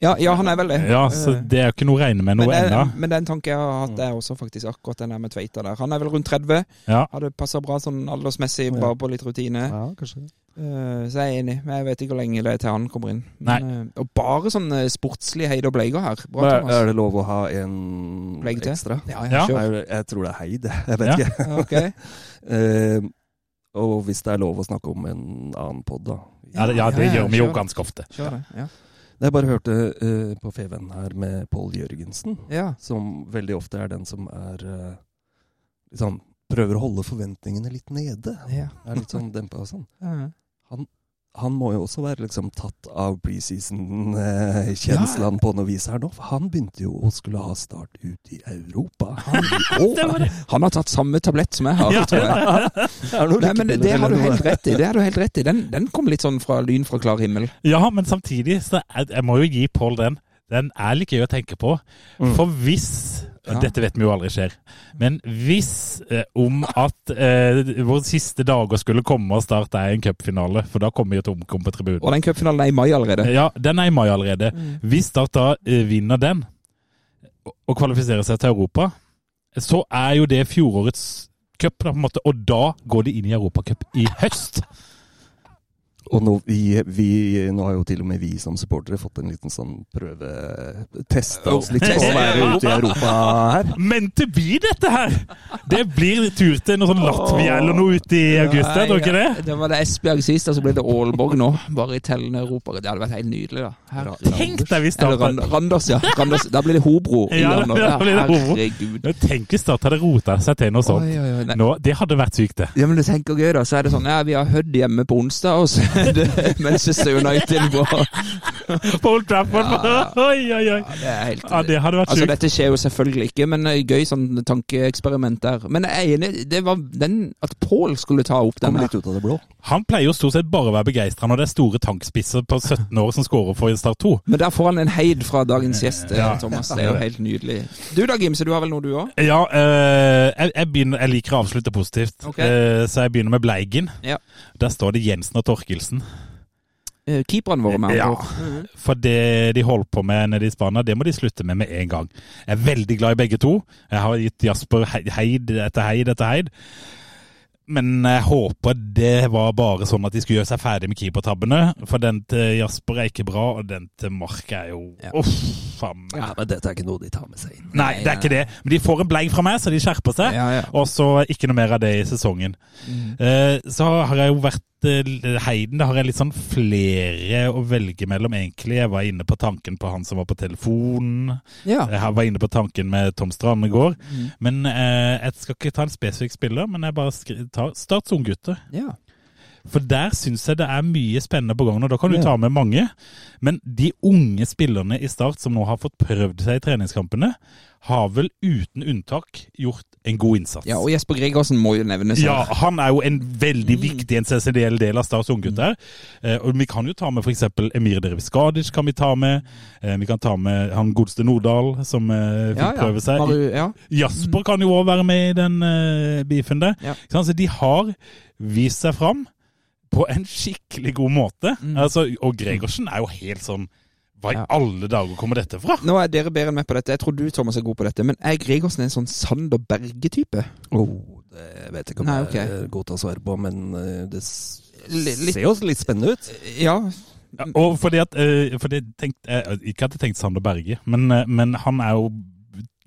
Ja, ja, han er vel det. Ja, så Eh, det er jo ikke noe å regne med noe ennå. men det er en tanke jeg har hatt, det er også faktisk akkurat den der med Tveita der. Han er vel rundt 30. Ja. Hadde passa bra sånn aldersmessig, bare på litt rutine. Ja, kanskje. Eh, så jeg er enig. Men jeg vet ikke hvor lenge det er til han kommer inn. Men, eh, og bare sånn sportslig Heid og Bleiger her. Bra, er, er det lov å ha en ekstra? Ja, Ja. ja, Jeg tror det er Heid, jeg vet Ja. ikke. Ja, ok. Eh, og hvis det er lov å snakke om en annen pod, da. Ja, det, ja, det Ja, ja, gjør vi jo ganske ofte. Kjør det. Ja. Jeg bare hørte uh, på Feven her med Pål Jørgensen, ja. som veldig ofte er den som er uh, liksom Prøver å holde forventningene litt nede. Ja. Er litt sånn dempa og sånn. Ja. Han må jo også være liksom tatt av preseason-kjenslene på noe vis her nå. For han begynte jo å skulle ha start ut i Europa. Han, Han har tatt samme tablett som jeg har, Ja. tror jeg. Ja. Nei, men det, har du helt rett i. Det har du helt rett i. Den, den kom litt sånn fra lyn fra klar himmel. Ja, men samtidig så jeg, jeg må jo gi Pål den. Den er litt gøy å tenke på. Mm. For hvis Ja. Dette vet vi jo aldri skjer. Men hvis eh, om at eh, våre siste dager skulle komme og starte er en cupfinale, for da kommer jo Tomkom på tribunen. Og den cupfinalen er i mai allerede. Ja, den er i mai allerede. Hvis Start da eh, vinner den, og- og kvalifiserer seg til Europa, så er jo det fjorårets cup, da, på en måte, og da går de inn i Europacup i høst. Og nå, vi, vi, nå har jo til og med vi som supportere fått en liten sånn prøve Testa oss litt på å være ute i Europa her. Men vi dette her! Det blir tur til noe sånn Latvia eller noe ute i august, det ikke det? Det var det Esbjerg sist, og så ble det Aalborg nå. Bare i tellende Europa. Det hadde vært helt nydelig, da. Her. Tenk deg hvis Eller Start Rand Randers, ja. Randers. Da blir det Hobro. Ja, da blir det Hobro. Herregud. Tenk hvis Start hadde rota seg til noe sånt. Oi, oi, oi. Nå, det hadde vært sykt, det. Ja, men du tenker gøy, da. Så er det sånn Ja, vi har Hødd hjemme på onsdag, og så det Manchester United på På Old Trafford. Oi, oi, oi. Det er helt Ja, det hadde vært Altså, sykt. dette skjer jo selvfølgelig ikke, men eh, gøy sånn tankeeksperiment der. Men jeg er enig, det var den at Paul skulle ta opp den her. litt ut av det blå. Han pleier jo stort sett bare å være begeistra når det er store tankspisser på 17 år som scorer for Start 2. Men der får han en heid fra dagens gjest, eh, Ja. Thomas. Det er jo helt nydelig. Du da, Gimse, du har vel noe du òg? Ja, Øh, jeg, jeg, begynner, jeg liker å avslutte positivt, okay. uh, så jeg begynner med Bleigen. Ja. Der står det Jensen og Torkelsen. Eh, Keeperne våre med Ja. ord. For det de holder på med nede i Spania, det må de slutte med med en gang. Jeg er veldig glad i begge to. Jeg har gitt Jasper heid etter heid etter heid. Men jeg håper det var bare sånn at de skulle gjøre seg ferdig med keepertabbene. For den til Jasper er ikke bra, og den til Mark er jo Ja. Uff, faen. Ja, men dette er ikke noe de tar med seg inn. Nei, det er ikke det. Men de får en bleig fra meg, så de skjerper seg. Ja, ja. Og så ikke noe mer av det i sesongen. Eh, så har jeg jo vært Heiden, det har jeg litt sånn flere å velge mellom, egentlig. Jeg var inne på tanken på han som var på telefonen. ja. Jeg var inne på tanken med Tom Strand i går. Men eh, jeg skal ikke ta en spesifikk spiller, men jeg bare tar Starts unggutter. ja. For der syns jeg det er mye spennende på gang. Og da kan du ta med mange. Men de unge spillerne i Start som nå har fått prøvd seg i treningskampene, har vel uten unntak gjort en god innsats. ja, og Jesper Gregersen må jo nevnes. Ja, han er jo en veldig Mm. viktig essensiell del av Starts unggutter. Eh, og vi kan jo ta med f.eks. Emir Derviskadic kan vi ta med. Eh, vi kan ta med han godeste Nordahl, som eh, fikk Ja, ja. prøve seg. Maru, ja. Jasper kan jo òg være med i den eh, beefen der. Ikke sant? De har vist seg fram på en skikkelig god måte. Mm. Altså, og Gregersen er jo helt sånn Hva i Ja. alle dager kommer dette fra? Nå er dere bedre enn meg på dette. Jeg tror du, Thomas, er god på dette. Men er Gregersen en sånn Sander Berge-type? Oh, det vet jeg ikke om Nei, jeg godtar er god til å svare på, men eh, det s- litt- ser jo litt spennende ut. Ja. Ja, og fordi at eh, fordi jeg tenkte, eh, Ikke at jeg tenkte Sander Berge, men, men han er jo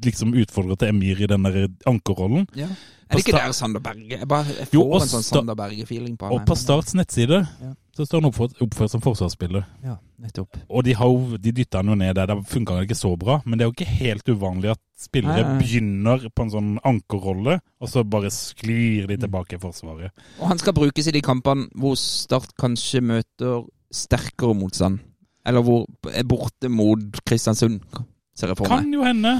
liksom utfordrer til Emir i den der ankerrollen. Ja. Er det ikke der Sander Berge? Jeg, bare, jeg får Jo, en sånn Sander Berge-feeling på han. Og på Starts nettside Ja. så står han oppført, oppført som forsvarsspiller. Ja, nettopp. Og de, har de dytta han jo ned der. Det funka ikke så bra. Men det er jo ikke helt uvanlig at spillere Nei, begynner på en sånn ankerrolle, og så bare sklir Mm. de tilbake i Forsvaret. Og han skal brukes i de kampene hvor Start kanskje møter sterkere motstand. Eller hvor er borte mot Kristiansund, ser jeg for meg. Kan jo hende.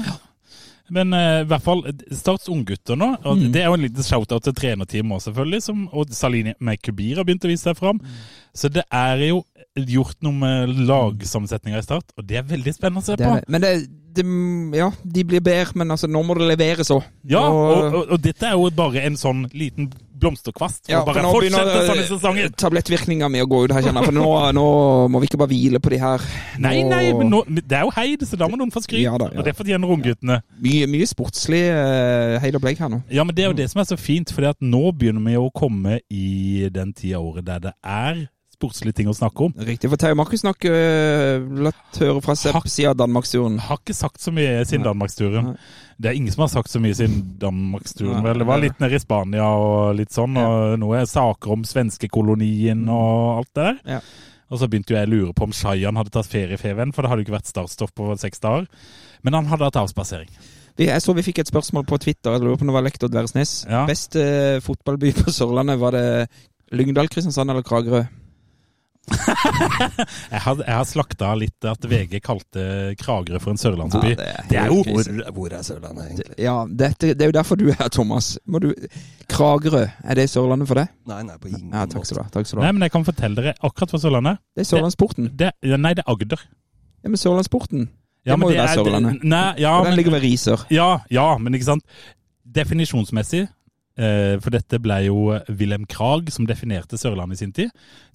Men uh, i hvert fall Starts unggutter nå. Og Mm. Det er jo en liten shout-out til trenerteamet òg, selvfølgelig. Som, og Salini Meikubir har begynt å vise seg fram. Mm. Så det er jo gjort noe med lagsammensetninga i Start, og det er veldig spennende å se på. det. Men det, det, ja, de blir bedre, men altså, nå må det leveres òg. Ja, og, og, og dette er jo bare en sånn liten blomsterkvast. Ja, bare for nå begynner, sånn tablettvirkninga mi å gå ut her, kjenner jeg. For nå, nå må vi ikke bare hvile på de her. Nei, Nå- nei, men nå, det er jo heid, så da må noen få skryt. Ja ja. Og det fortjener ungguttene. Mye, mye sportslig uh, heid og bleik her nå. Ja, men det er jo det som er så fint, for nå begynner vi å komme i den tida av året der det er sportslige ting å snakke om. Riktig. For Terje Markus nok uh, latt høre fra seg siden Danmarksturen. Har ikke sagt så mye siden Danmarksturen. Det er ingen som har sagt så mye siden Danmarksturen. Vel? Det var litt nede i Spania og litt sånn, og nå er saker om svenskekolonien og alt det der. Ja. Og så begynte jo jeg å lure på om Shayan hadde tatt feriefeven, for det hadde jo ikke vært startstoff på seks dager. Men han hadde hatt avspasering. Jeg så vi fikk et spørsmål på Twitter. Jeg lurer på om det var lektor Dværesnes. Ja. Beste eh, fotballby på Sørlandet, var det Lyngdal, Kristiansand eller Kragerø? Jeg har, jeg har slakta litt at VG kalte Kragerø for en sørlandsby. Ja, det er det er jo. Hvor, hvor er Sørlandet, egentlig? Ja, dette, det er jo derfor du er her, Thomas. Må du, Kragerø, er det Sørlandet for deg? Nei, nei, på ingen Ja, takk skal du. Takk skal du Nei, men jeg kan fortelle dere akkurat fra Sørlandet. Det er Sørlandsporten. Det, det, nei, det er Agder. Ja, men Sørlandsporten. Ja, Det må men jo være Sørlandet. Nei, ja, Og den men, ligger ved Risør. ja, ja, men ikke sant. Definisjonsmessig, for dette ble jo Wilhelm Krag som definerte Sørlandet i sin tid.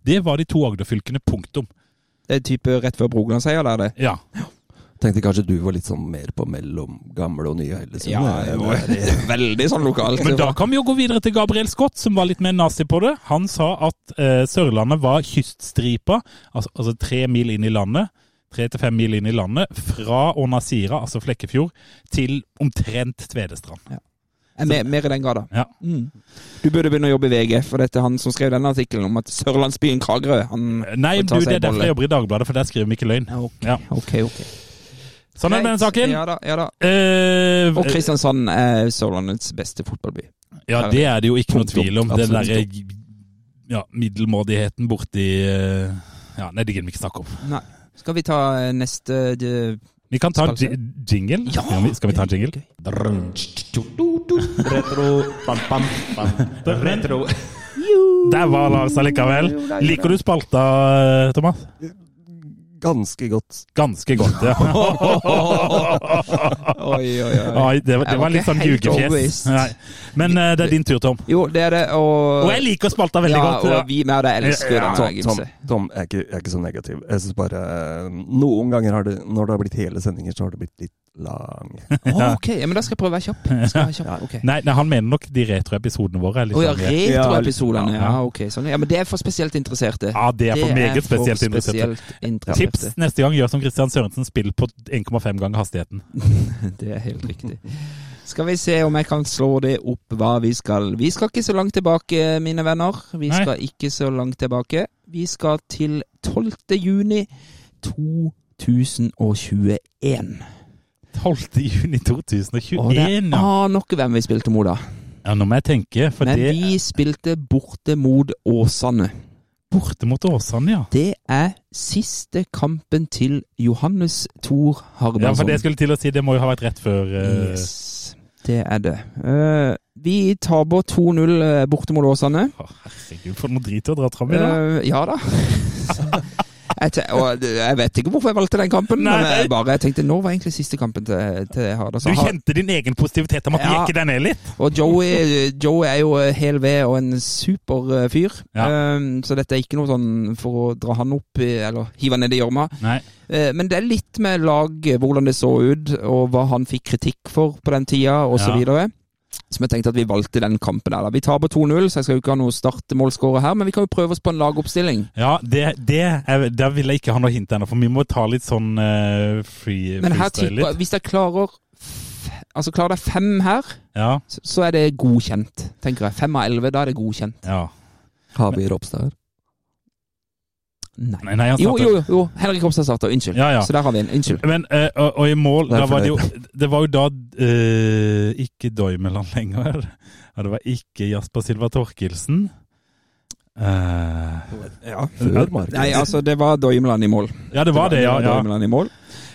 Det var de to Agder-fylkene, punktum. Det er type rett før Brogalandseier, der det. Ja. Tenkte kanskje du var litt sånn mer på mellom gamle og nye Hellesund. Ja, jo. er- Veldig sånn lokalt. Men da kan vi jo gå videre til Gabriel Scott, som var litt mer nazi på det. Han sa at eh, Sørlandet var kyststripa, altså, altså tre mil inn i landet, tre til fem mil inn i landet, fra Ånasira, altså Flekkefjord, til omtrent Tvedestrand. er mer, mer i den grada. Ja. Mm. Du burde begynne å jobbe i VG, for dette er han som skrev denne artikkelen om at sørlandsbyen Kragerø han Nei, du, det er derfor jeg jobber i Dagbladet, for der skriver vi ikke løgn. Ja, ok, Ja. ok. ok. Sånn er det med den saken. Ja da. ja da. Eh, Og Kristiansand er Sørlandets beste fotballby. ja, det er det jo ikke noe tvil om. Den derre ja, middelmådigheten borti eh, Ja, nei, det gidder vi ikke snakke om. Nei. Skal vi ta eh, neste de, Vi kan ta en Skal vi ta jingle. Ja, pam, pam, pam. jingle? Der var Lars allikevel. Liker du spalta, Thomas? Ganske godt. Ganske godt, ja. Oi, oi, oi. Oi, det, var, det var litt sånn. Nei. Men uh, det er din tur, Tom. Jo, det er det, og Og jeg liker spalta veldig ja, godt. ja. Og vi med deg elsker Ja, ja, Tom, Tom, Tom jeg, er ikke, jeg er ikke så negativ. Jeg synes bare eh, Noen ganger har det, når det har blitt hele sendinger, så har det blitt litt lang. oh, ok, ja, men da skal jeg prøve å være kjapp. Skal være kjapp. Okay. Nei, nei, han mener nok de retroepisodene våre er litt ja, retroepisodene. Ja. Ja, ok. Sånn. Ja, men det er for spesielt interesserte. Ja, det er for meget for spesielt interesserte. interesserte. Tips neste gang, gjør som Christian Sørensen, spill på 1,5 ganger hastigheten. Det er helt riktig. Skal vi se om jeg kan slå det opp hva vi skal. Vi skal ikke så langt tilbake, mine venner. Vi Nei. skal ikke så langt tilbake. Vi skal til 12. juni 2021. 12. juni 2021. Og det ja. aner ikke hvem vi spilte mot da. ja, nå må jeg tenke, for Men det vi spilte borte mot Åsane. Borte mot Åsane, ja. Det er siste kampen til Johannes Thor Ja, for det jeg skulle til å si, det må jo ha vært rett før uh... Yes, det er det. Uh, vi taper 2-0 eh, borte mot Åsane. å, Herregud, for noe drit å dra fram i, da. Uh, ja da. jeg, og jeg vet ikke hvorfor jeg valgte den kampen, men jeg bare jeg tenkte nå var egentlig siste kampen til, til Hardar. Du kjente din egen positivitet om at Ja. jekke deg ned litt? Og Joey, Joey er jo eh, hel ved og en super eh, fyr. Ja. um, så dette er ikke noe sånn for å dra han opp i, eller hive han ned i gjørma. Nei. Eh, Men det er litt med lag, hvordan det så ut, og hva han fikk kritikk for på den tida, og så Ja. Som jeg tenkte at vi valgte den kampen der. Vi taper 2-0, så jeg skal jo ikke ha noe startmålskårer her, men vi kan jo prøve oss på en lagoppstilling. Ja, det, det er, der vil jeg ikke ha noe hint ennå, for vi må ta litt sånn uh, free, Men her freestyle tipper. Hvis jeg klarer Altså, klarer de fem her, Ja. så, så er det godkjent, tenker jeg. Fem av elleve, da er det godkjent. ja. Har vi Ropstad her? Nei. Nei, nei, han Jo, jo, jo. Henrik Ropstad starta. Unnskyld. Ja, ja. Så der har vi en. Unnskyld. Men, eh, og, og i mål, da var det jo. Det var jo da eh, ikke Doimeland lenger. Og det var ikke Jasper Silva Torkelsen. Eh, Ja. Før Markus. Nei, altså, det var Doimeland i mål. ja, det var det, ja. ja. Doimeland i mål.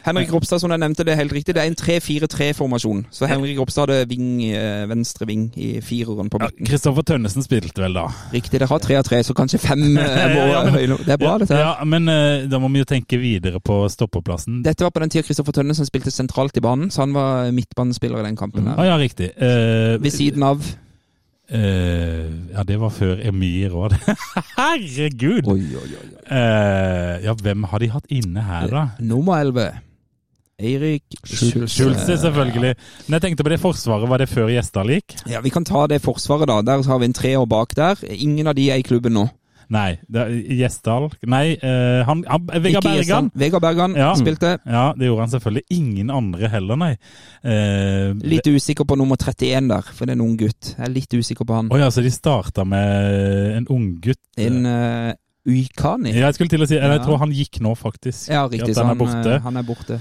Henrik Ropstad, som jeg nevnte, det er helt riktig. Det er en 3-4-3-formasjon. Så Henrik Ropstad hadde ving, eh, venstre ving i fireren på midten. Kristoffer Kristoffer Tønnesen spilte vel da. Riktig. Dere har tre av tre, så kanskje fem eh, må Ja, Det er bra, dette. Ja, men eh, da må vi jo tenke videre på stoppeplassen. Dette var på den tida Kristoffer Tønnesen spilte sentralt i banen, så han var midtbanespiller i den kampen. Ah, her. ja, riktig. Uh, Ved siden av Uh, ja, det var før Emir òg. Herregud! Oi, oi, oi. Eh, ja, hvem har de hatt inne her, da? nummer 11. Eirik Schulze. Schulze, selvfølgelig. Men jeg tenkte på det forsvaret. Var det før Gjesdallik? Ja, Vi kan ta det forsvaret, da. Der har vi en treer bak der. Ingen av de er i klubben nå. Nei. det Gjesdal Nei, uh, han, han Vegard Bergan. Vegard Bergan Ja. spilte. Ja, det gjorde han selvfølgelig. Ingen andre heller, nei. Uh, Litt usikker på nummer 31 der, for det er en ung gutt. Jeg er litt usikker på han. Å ja, så de starta med en unggutt? En uh, Uykani. Ja, jeg skulle til å si Jeg Ja. tror han gikk nå, faktisk. Ja, riktig. At Så han han, er borte. han er borte.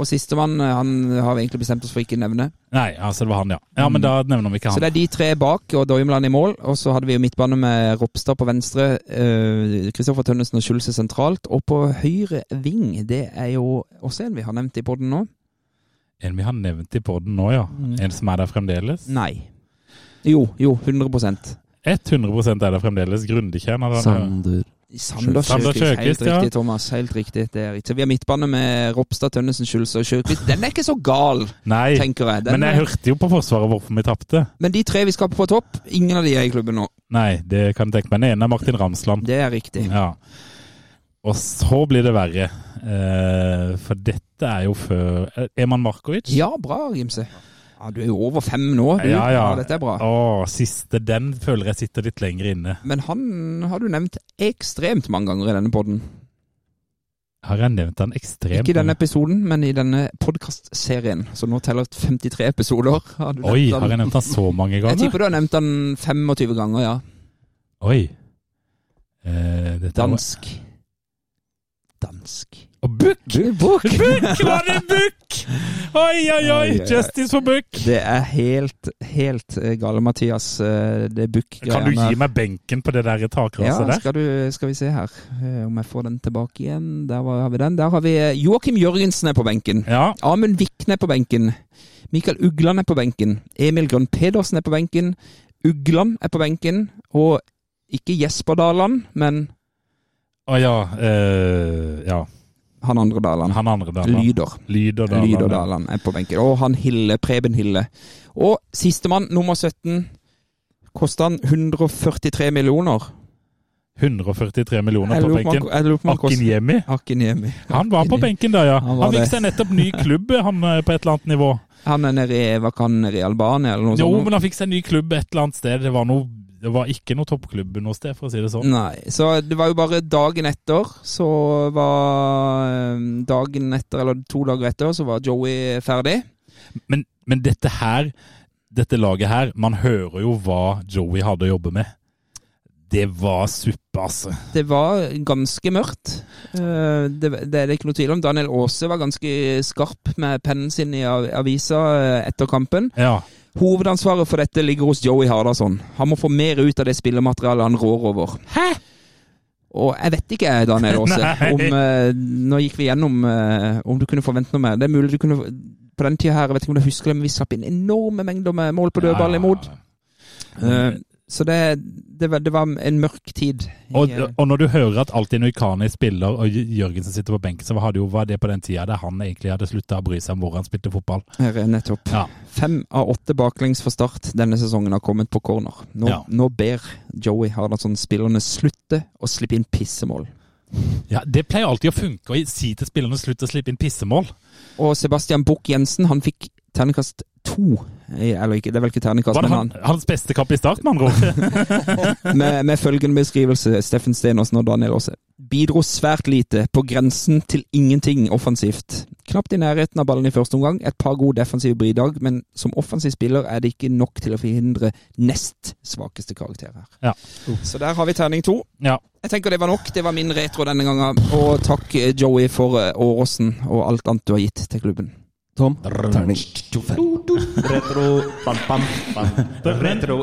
Og sistemann eh, han har vi egentlig bestemt oss for ikke nevne. Nei, altså det var han, ja. Ja, Men da nevner vi ikke han. Så det er de tre bak, og Doimland i mål. Og så hadde vi jo midtbane med Ropstad på venstre, Kristoffer Tønnesen og Schulze sentralt. Og på høyre ving, det er jo også en vi har nevnt i podden nå. En vi har nevnt i poden nå, ja. Mm. En som er der fremdeles. Nei. Jo, jo, 100% 100 er der fremdeles. Han- Sander Sander Sander Sjøkvist. Helt ja. riktig, Thomas. Helt riktig. Det er riktig. Vi har midtbane med Ropstad, Tønnesen, Schulze og Sjøkvist. Den er ikke så gal, Nei, tenker jeg. Den men jeg er- hørte jo på Forsvaret hvorfor vi tapte. men de tre vi skal på topp, ingen av de er i klubben nå. Nei, det kan jeg tenke meg. Den ene er Martin Ramsland. Det er riktig. Ja. Og så blir det verre. Eh, for dette er jo før Eman Markovic. Ja, bra, Gimse. Ja, du er jo over fem nå, du. Ja, ja. Dette er bra. Å, siste. Den føler jeg sitter litt lenger inne. Men han har du nevnt ekstremt mange ganger i denne podden. Har jeg nevnt han ekstremt? Ikke i denne episoden, men i denne podkastserien. Så nå teller 53 episoder. Har du Oi, har jeg nevnt han så mange ganger? Jeg tipper du har nevnt han 25 ganger, ja. Oi. Eh, var- Dansk. Og! Bukk! Buck! Var det Buck? Oi, oi, oi! Justice for Bukk! Det er helt, helt eh, gale, Mathias. eh, Det Bukk-greiene. Kan du gi meg benken på det der Ja, der? skal, du, skal vi se her eh, om jeg får den tilbake igjen. Der var- har vi den. Der har vi Joakim Jørgensen er på benken. Ja. Amund Vikne er på benken. Mikael Ugland er på benken. Emil Grønn Pedersen er på benken. Ugland er på benken. Og ikke Jesper Daland, men Å ja. eh, ja. Han andre Daland. Han andre Daland. Lyder. Lyder Daland. Lyder Daland er på benken. Og han Hille, Preben Hille. Og sistemann, nummer 17, kosta han 143 millioner. 143 millioner på benken. Akinyemi. Akiniemi. Han var på benken der, ja. Han Han fikk seg nettopp ny klubb, han eh, på et eller annet nivå. Han er nede i, hva kan han, i Albania eller noe Jo, sånt? men han fikk seg ny klubb et eller annet sted. Det var, noe, det var ikke noe toppklubb noe sted, for å si det sånn. Nei, så det var jo bare dagen etter, så var eh, Dagen etter, eller to dager etter, så var Joey ferdig. Men, men dette her, dette laget her, man hører jo hva Joey hadde å jobbe med. Det var suppe, altså. Det var ganske mørkt. Eh, Det, det er det ikke noe tvil om. Daniel Aase var ganske skarp med pennen sin i av- avisa eh, etter kampen. Ja. Hovedansvaret for dette ligger hos Joey Hardasson. Han må få mer ut av det spillematerialet han rår over. Hæ? Og jeg vet ikke, Daniel Aase, om eh, Nå gikk vi gjennom eh, om du kunne forvente noe mer. Det er mulig du kunne På den tida her, jeg vet ikke om du husker det, men vi slapp inn enorme mengder med mål på dødball imot. Eh, så det, det, var, det var en mørk tid. i, Og, eh, og når du hører at alltid Nuikani spiller, og Jørgensen sitter på benken, så var det jo var det på den tida der han egentlig hadde slutta å bry seg om hvor han spilte fotball. her er nettopp. Ja. Fem av åtte baklengs for Start denne sesongen har kommet på corner. Nå, Ja. nå ber Joey Hardasson spillerne slutte å slippe inn pissemål. Ja, Det pleier alltid å funke å si til spillerne slutt å slippe inn pissemål. Og Sebastian Buch Jensen han fikk terningkast to Eller ikke, det er vel ikke terningkast, men han, han. hans beste kamp i start, med andre ord? Med, med følgende beskrivelse, Steffen Stenersen og Daniel Aase. Bidro svært lite, på grensen til ingenting offensivt. Knapt i nærheten av ballen i første omgang. Et par gode defensive bidrag, men som offensiv spiller er det ikke nok til å forhindre nest svakeste karakter her. Ja. Så der har vi terning to. Ja. Jeg tenker det var nok. Det var min retro denne gangen. Og takk eh, Joey for eh, Åråsen og alt annet du har gitt til klubben. Tom, terning. Retro, bam, bam, bam. Retro.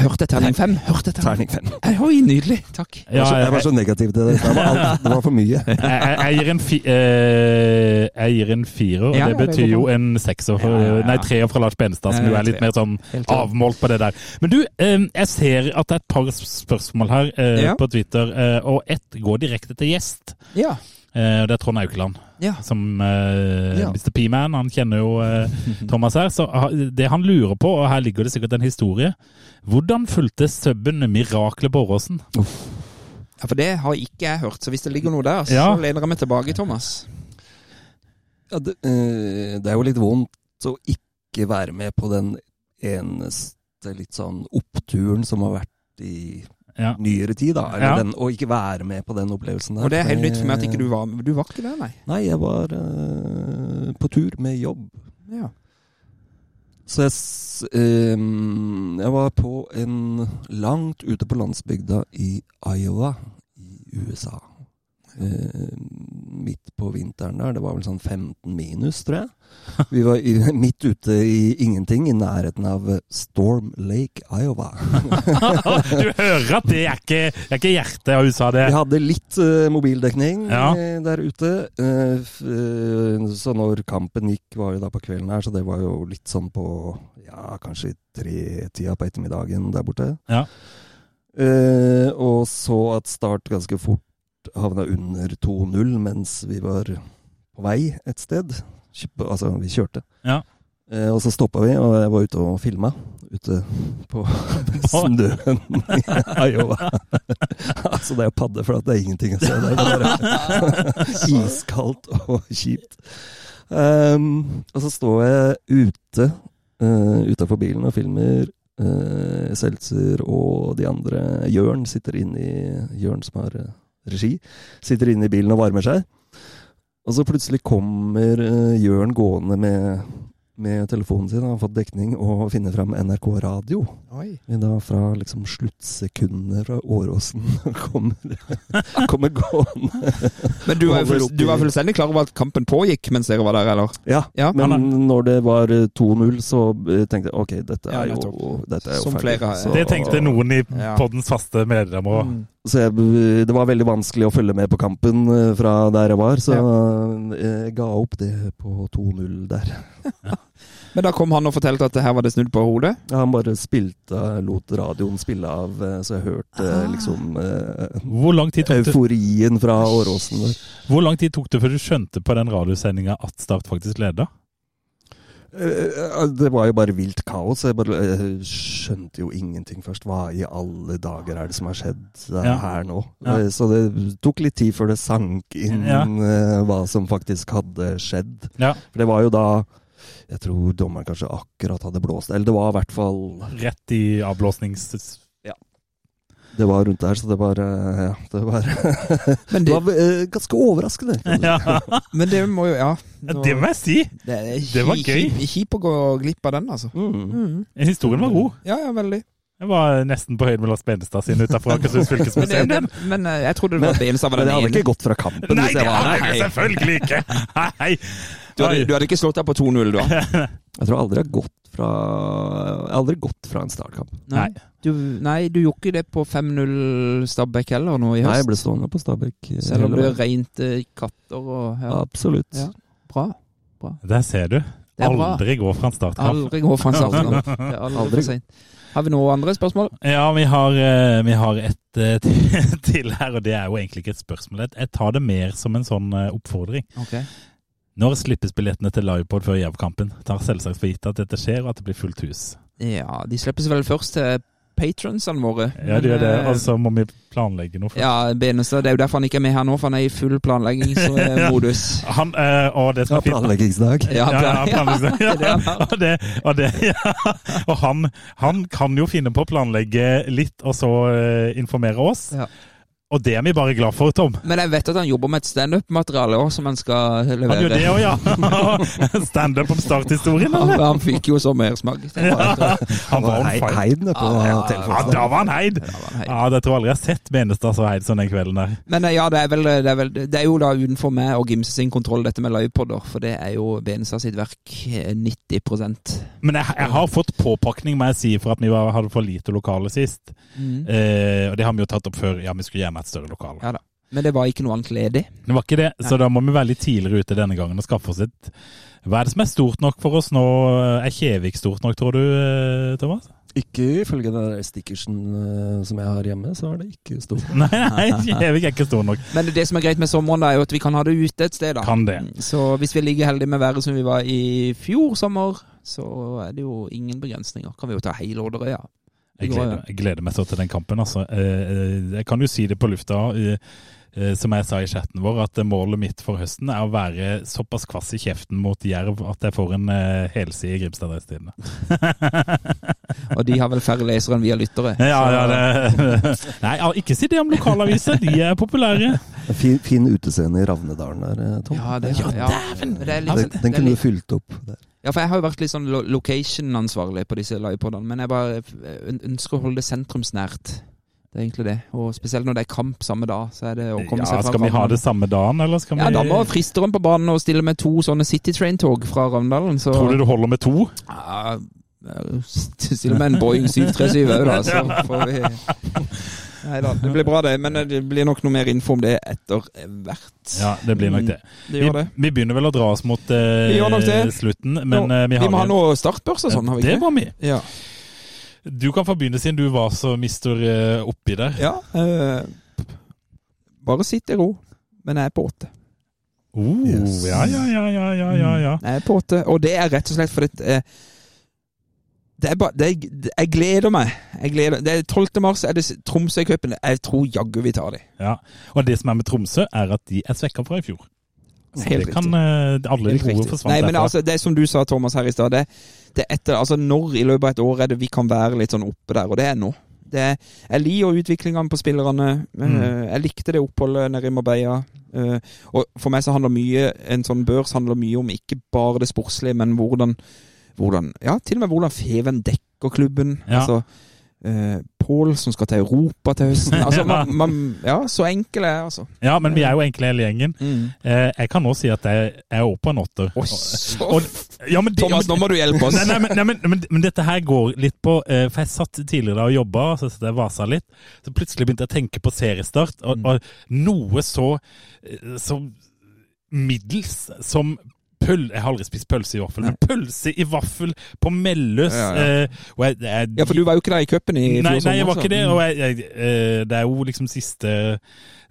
Hørte terning fem? Hørte terning fem. Oi, nydelig. Takk. Jeg var så- jeg var så negativ til det. Det var, alt, det var for mye. Jeg, jeg, jeg, gir en fi, eh, jeg gir en firer, og Ja, det betyr jo en sekser. For, Ja, ja, ja. Nei, treer fra Lars Benstad, som jo er litt mer sånn avmålt på det der. Men du, eh, jeg ser at det er et par spørsmål her eh, på Twitter, eh, og ett går direkte til gjest. Ja. Eh, Det er Trond Aukeland, Ja. som eh, Ja. Mr. P-man. Han kjenner jo eh, Thomas her. Så ha- det han lurer på, og her ligger det sikkert en historie Hvordan fulgte subben Miraklet på Åråsen? ja, for det har ikke jeg hørt. Så hvis det ligger noe der, så Ja. lener jeg meg tilbake, Thomas. Ja, det, eh, det er jo litt vondt å ikke være med på den eneste litt sånn oppturen som har vært i Ja. nyere tid, da. Eller Ja. den, og ikke være med på den opplevelsen der. Og det er helt nytt for meg at ikke du var Du var ikke der, nei. Nei, jeg var uh, på tur med jobb. Ja. Så jeg, ehm, jeg var på en langt ute på landsbygda i Iowa i USA. Eh, midt på vinteren der. Det var vel sånn 15 minus, tror jeg. Vi var i, midt ute i ingenting, i nærheten av Storm Lake, Iowa. du hører at det er ikke, det er ikke hjertet av USA, det. Vi hadde litt uh, mobildekning Ja. eh, der ute. Uh, så når kampen gikk, var jo da på kvelden her, så det var jo litt sånn på ja, kanskje tre-tida på ettermiddagen der borte. Ja. Og så at Start ganske fort havna under 2-0 mens vi var på vei et sted. Altså, vi kjørte. Ja. Eh, og så stoppa vi, og jeg var ute og filma. Ute på snøen i Iowa. altså, det er jo padde, for det er ingenting å se der. Er bare iskaldt og kjipt. Um, og så står jeg ute uh, utafor bilen og filmer. Uh, Seltzer og de andre Jørn sitter inne i Jørn som har eh, regi. Sitter inne i bilen og varmer seg. Og så plutselig kommer uh, Jørn gående med, med telefonen sin, han har fått dekning, og finner fram NRK Radio. Oi. Da fra liksom sluttsekundene fra Åråsen kommer, kommer gående. Men du var, full, du var fullstendig klar over at kampen pågikk mens dere var der, eller? Ja, Ja, men han når det var eh, 2-0, så eh, tenkte jeg ok, dette Ja, er jo, nettopp. dette er jo Som ferdig. flere Så- Det tenkte noen i Ja. poddens faste medlemmer òg. Mm. Så jeg, det var veldig vanskelig å følge med på kampen eh, fra der jeg var, så jeg ga opp det på 2-0 der. Men da kom han og fortalte at her var det snudd på hodet? Ja, han bare spilte, lot radioen spille av, eh, så jeg hørte Ah. liksom eh, Hvor, lang tid tok det- euforien fra Åråsen der. hvor lang tid tok det før du skjønte på den radiosendinga at Start faktisk leda? Eh, Det var jo bare vilt kaos. Jeg bare jeg skjønte jo ingenting først. Hva i alle dager er det som har skjedd eh, Ja. her nå? Ja. Eh, Så det tok litt tid før det sank inn Ja. eh, hva som faktisk hadde skjedd. For det var jo da Jeg tror dommeren kanskje akkurat hadde blåst. Eller det var i hvert fall Rett i avblåsnings... Det var rundt der, så det var eh, Ja, det var, Men det det, var eh, ganske overraskende. Ja, men det må jo Ja. nå- det må jeg si! det, er det var gøy. kji- Kjipt å gå glipp av den, altså. Mm. Mm. Historien var god. Ja, ja, veldig. Jeg var nesten på høyde med Lars Benestad sin utafor Akershus fylkesmuseum. men, men eh, jeg trodde det var Benestad var Men det jeg hadde ikke gått fra kampen Nei, det hadde jeg selvfølgelig ikke! Hei. Du hadde, du hadde ikke slått deg på 2-0, da? Jeg tror aldri jeg har gått fra Jeg har aldri gått fra en startkamp. Nei. Du, nei, du gjorde ikke det på 5-0 Stabæk heller nå i høst? Nei, jeg ble stående på Stabæk. eh, Selv om det regnet eh, katter og ja. Absolutt. Ja. Bra. Der ser du. Det er bra. Aldri gå fra en startkamp. Aldri gå fra en startkamp. Det er aldri, Aldri. for sent. Har vi noen andre spørsmål? Ja, vi har, eh, vi har et til- til her, og det er jo egentlig ikke et spørsmål. Jeg tar det mer som en sånn oppfordring. Okay. Når slippes billettene til livepod før Jerv-kampen? Tar selvsagt for gitt at dette skjer, og at det blir fullt hus. Ja, de slippes vel først til patronsene våre. Ja, det er det. Eh, Og så må vi planlegge noe. For. Ja, Benestad. Det er jo derfor han ikke er med her nå, for han er i full planleggingsmodus. Han, øh, og det som er fint planleggingsdag. Ja, Ja, ja, plan- planleggingsdag. det det og det, og, det, ja. og han, han kan jo finne på å planlegge litt, og så eh, informere oss. Ja. Og det er vi bare glad for, Tom. Men jeg vet at han jobber med et standup-materiale òg, som han skal levere. Han gjør det òg, ja. Standup om starthistorien, Han, eller? han fikk jo så mersmak. Ja, han var Hei- Heid nede på Ja, telefonen. ja. Da var han heid! Ja, det tror jeg aldri jeg har sett Menestad så heid som den kvelden der. Men eh, ja, det er, vel, det, er vel, det er jo da utenfor meg og Gimse sin kontroll, dette med livepoder. For det er jo Benestad sitt verk eh, 90% Men jeg, jeg har fått påpakning, må jeg si, for at vi hadde for lite lokale sist. mm. Eh, og det har vi jo tatt opp før. Ja, vi skulle gjerne et større lokale. Ja da. Men det var ikke noe annet ledig. Det var ikke det, så da må vi være litt tidligere ute denne gangen og skaffe oss et Hva er det som er stort nok for oss nå? Er Kjevik stort nok, tror du, eh, Thomas? Ikke ifølge den stickersen eh, som jeg har hjemme, så er det ikke stort. Nei, nei, Kjevik er ikke stor nok. Men det som er greit med sommeren, da, er jo at vi kan ha det ute et sted. da. Kan det. Så hvis vi ligger heldige med været som vi var i fjor sommer, så er det jo ingen begrensninger. Kan vi jo ta hele Odderøya. Jeg gleder, jeg gleder meg så til den kampen, altså. Eh, Jeg kan jo si det på lufta, eh, eh, som jeg sa i chatten vår, at målet mitt for høsten er å være såpass kvass i kjeften mot Jerv at jeg får en helside i Grimstad Idrettstidende. Og de har vel færre lesere enn vi har lyttere. Ja, ja, det Nei, ikke si det om lokalaviser. De er populære. Fin, fin utescene i Ravnedalen der, Tom. Ja, det, Ja, ja, dæven! Den, den kunne du fylt opp der. Ja, for jeg har jo vært litt sånn location-ansvarlig på disse livepodene, men jeg bare ønsker å holde det sentrumsnært. Det er egentlig det. Og spesielt når det er kamp samme dag, så er det å komme Ja, seg fra skal vi ha det samme dagen, eller skal vi Ja, da må fristeren på banen og stille med to sånne City Train-tog fra Ravndalen, så Tror du du holder med to? Ja, Stille med en Boeing 737 òg, da, så får vi Nei da, det blir bra det. Men det blir nok noe mer info om det etter hvert. Ja, det blir nok det. Det Vi, gjør det. vi begynner vel å dra oss mot eh, slutten, men Nå, eh, vi vi, må ha noe startbørs og sånn, har vi ikke Det var vi. Ja. Du kan få begynne siden du var så mister eh, oppi der. ja eh, bare sitt i ro. Men jeg er på åtte. Oh, Yes. ja, ja, ja, ja, ja, ja, ja. Jeg er på åtte, og det er rett og slett fordi eh, det er bare, det er, jeg gleder meg. Jeg gleder, det er 12. mars er det Tromsø-cupen. Jeg tror jaggu vi tar de. ja. Og det som er med Tromsø, er at de er svekka fra i fjor. Så Helt det kan eh, Alle de gode riktig. forsvant Nei, men altså, det er som du sa, Thomas, her i stad. Det, det etter, altså, når i løpet av et år er det vi kan være litt sånn oppe der, og det er nå. Det er, jeg liker utviklingene på spillerne. Mm. Eh, Jeg likte det oppholdet nede i Marbella. Eh, Og for meg så handler mye en sånn børs handler mye om ikke bare det sportslige, men hvordan, hvordan Ja, til og med hvordan Feven dekker klubben. Ja. Altså Uh, Pål som skal til Europa til høsten. Altså, man, man, ja, så enkel er jeg, altså. Ja, men vi er jo enkle hele gjengen. Mm. Uh, jeg kan nå si at jeg er oppe på en åtter. Ja, men Thomas, ja, nå må du hjelpe oss. Nei, nei, men, nei, men, men, men dette her går litt på uh, For jeg satt tidligere og jobba, så satt jeg vasa litt. Så plutselig begynte jeg å tenke på seriestart, og, Mm. og noe så, eh, så middels som pøl... Jeg har aldri spist pølse i vaffel, men pølse i vaffel på Melløs Ja, ja. eh, jeg, jeg, Ja, for du var jo ikke der i cupen i fjor Nei, nei, jeg var så. ikke det. Og jeg, eh, det er jo liksom siste,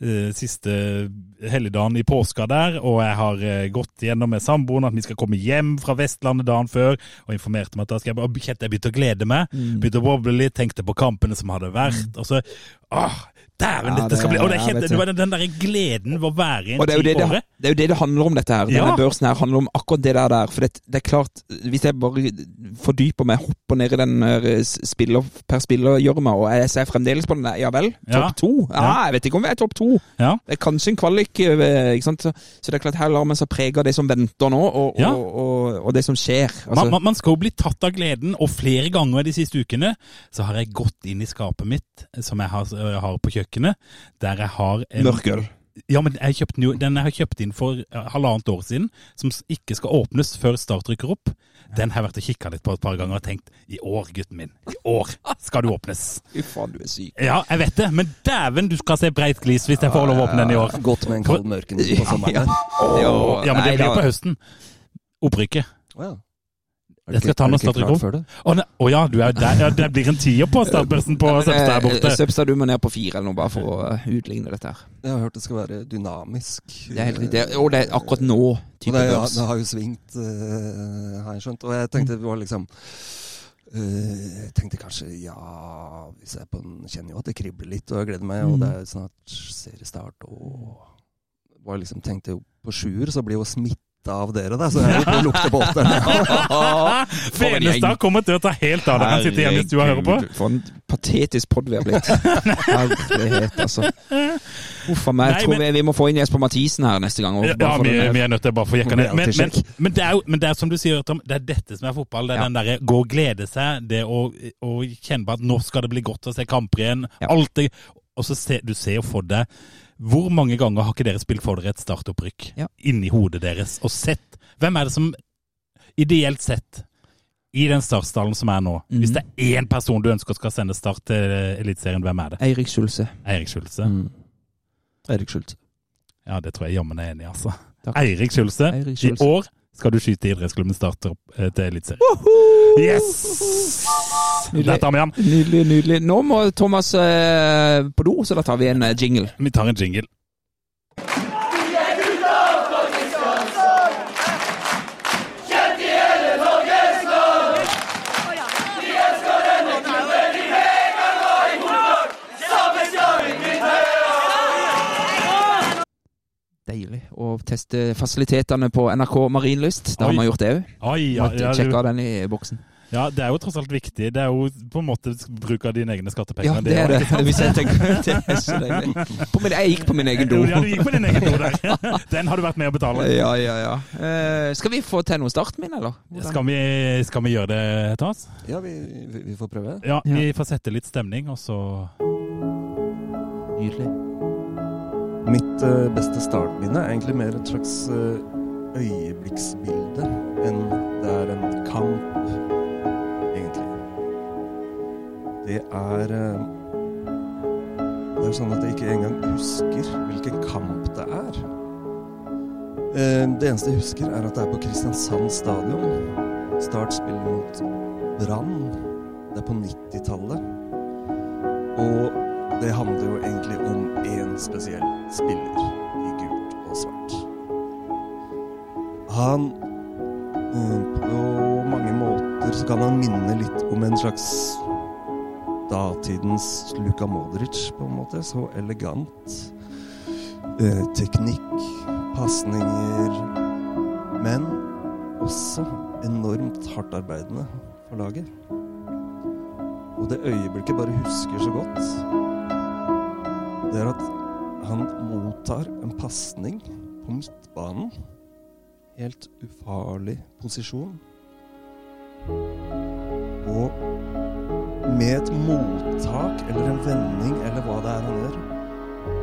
eh, siste helligdagen i påska der, og jeg har gått gjennom med samboeren at vi skal komme hjem fra Vestlandet dagen før, og informerte meg at da skal jeg jeg begynte å glede meg. Mm. Begynte å boble litt, tenkte på kampene som hadde vært, og så Åh, dæven, Ja, dette skal bli Og det, er kjent, ja, den, derre gleden ved å være i en det tid det, det, det er jo det det handler om, dette her. Denne Ja. børsen her handler om akkurat det der. der for det, det er klart, hvis jeg bare fordyper meg, hopper ned i den s- spiller per spiller-gjørma, og jeg ser fremdeles på den der, ja vel, topp to? Ja, Ja. jeg vet ikke om vi er topp to. Ja. Det er kanskje en kvalik, eh, ikke sant? Så, det er klart, her lar man seg prege av det som venter nå, og, og, og, og det som skjer. Altså, Man, man, skal jo bli tatt av gleden, og flere ganger de siste ukene så har jeg gått inn i skapet mitt, som jeg har, jeg har på kjøkkenet, der jeg har en, Mørkøl. Ja, men jeg kjøpte den, jo, den jeg har kjøpt inn for eh, halvannet år siden, som ikke skal åpnes før Start rykker opp. Den har jeg vært og kikka litt på et par ganger og tenkt i år, gutten min, i år skal du åpnes. Fy faen, du er syk. Ja, jeg vet det, men dæven, du skal se breit glis hvis jeg får lov å åpne den i år. Godt med en kald mørken på sommeren. Ja. men det blir jo på høsten. Opprykket. Ja. Er Jeg skal ta noen ikke det? Å ja, du er der. Ja, det blir en tier på startbørsen på Søpstad her borte. Eh, Søpstad, du må ned på fire eller noe, bare for å eh, utligne dette her. Jeg har hørt det skal være dynamisk. Det er helt riktig. Og det er akkurat nå type det, ja, det har jo svingt, uh, har jeg skjønt. Og jeg tenkte det var liksom jeg uh, tenkte kanskje ja Vi ser på den, kjenner jo at det kribler litt, og jeg gleder meg. Og Mm. det er snart seriestart. Og var liksom, tenkte jo på sjuer, så blir jo smitta av dere, da. Så jeg vil lukte på åtterne. Fenestad kommer til å ta helt av deg. Han sitter hjemme i stua og hører på. For en patetisk pod vi har blitt. Herlighet, altså. Uff a meg. Jeg tror men- vi, vi må få inn Jesper Mathisen her neste gang. og Ja, vi, vi er nødt til å bare få jekka ned. Men, men, men, det er jo, men det er som du sier, Tom, det er dette som er fotball. Det er Ja. den derre gå og glede seg, det å, å kjenne på at nå skal det bli godt å se kamper igjen. Ja. Alt det, og så se, du ser jo for deg Hvor mange ganger har ikke dere spilt for dere et startopprykk Ja. inni hodet deres og sett Hvem er det som ideelt sett i den startstallen som er nå, mm. hvis det er én person du ønsker skal sende Start til Eliteserien, hvem er det? Eirik Skjulse. Eirik Skjulse? Mm. Erik Skjulse. Ja, det tror jeg jammen er enig i, altså. Takk. Eirik Skjulse. I år skal du skyte idrettsklubben starter eh, til Eliteserien. Yes! Vi han. Nydelig, nydelig. Nå må Thomas eh, på do, så da tar vi en eh, jingle. Vi tar en jingle. Deilig å teste fasilitetene på NRK Marienlyst. Da har vi gjort det òg. måtte ja, ja, du, Sjekka den i boksen. ja, det er jo tross alt viktig. Det er jo på en måte bruk av dine egne skattepenger. Ja, det er det. sant? Hvis jeg tenker det er så deilig. På min, jeg gikk på min egen do. Ja, du gikk på din egen do der. Den har du vært med å betale. Ja, ja, ja. Uh, skal vi få til noe min, eller? Skal vi, skal vi gjøre det, Thomas? Ja, vi, vi, vi får prøve. Ja, Ja. vi får sette litt stemning, og så Nydelig. Mitt eh, beste startminne er egentlig mer et slags eh, øyeblikksbilde enn det er en kamp, egentlig. Det er eh, Det er sånn at jeg ikke engang husker hvilken kamp det er. Det eneste jeg husker, er at det er på Kristiansand stadion. Start spiller mot Brann. Det er på 90-tallet. Og det handler jo egentlig om én spesiell spiller i gult og svart. Han eh, På mange måter så kan han minne litt om en slags datidens Luka Modric, på en måte. Så elegant. Eh, teknikk, pasninger Men også enormt hardt arbeidende for laget. Og det øyeblikket bare husker så godt, det er at han mottar en pasning på midtbanen. Helt ufarlig posisjon. Og med et mottak eller en vending eller hva det er han gjør,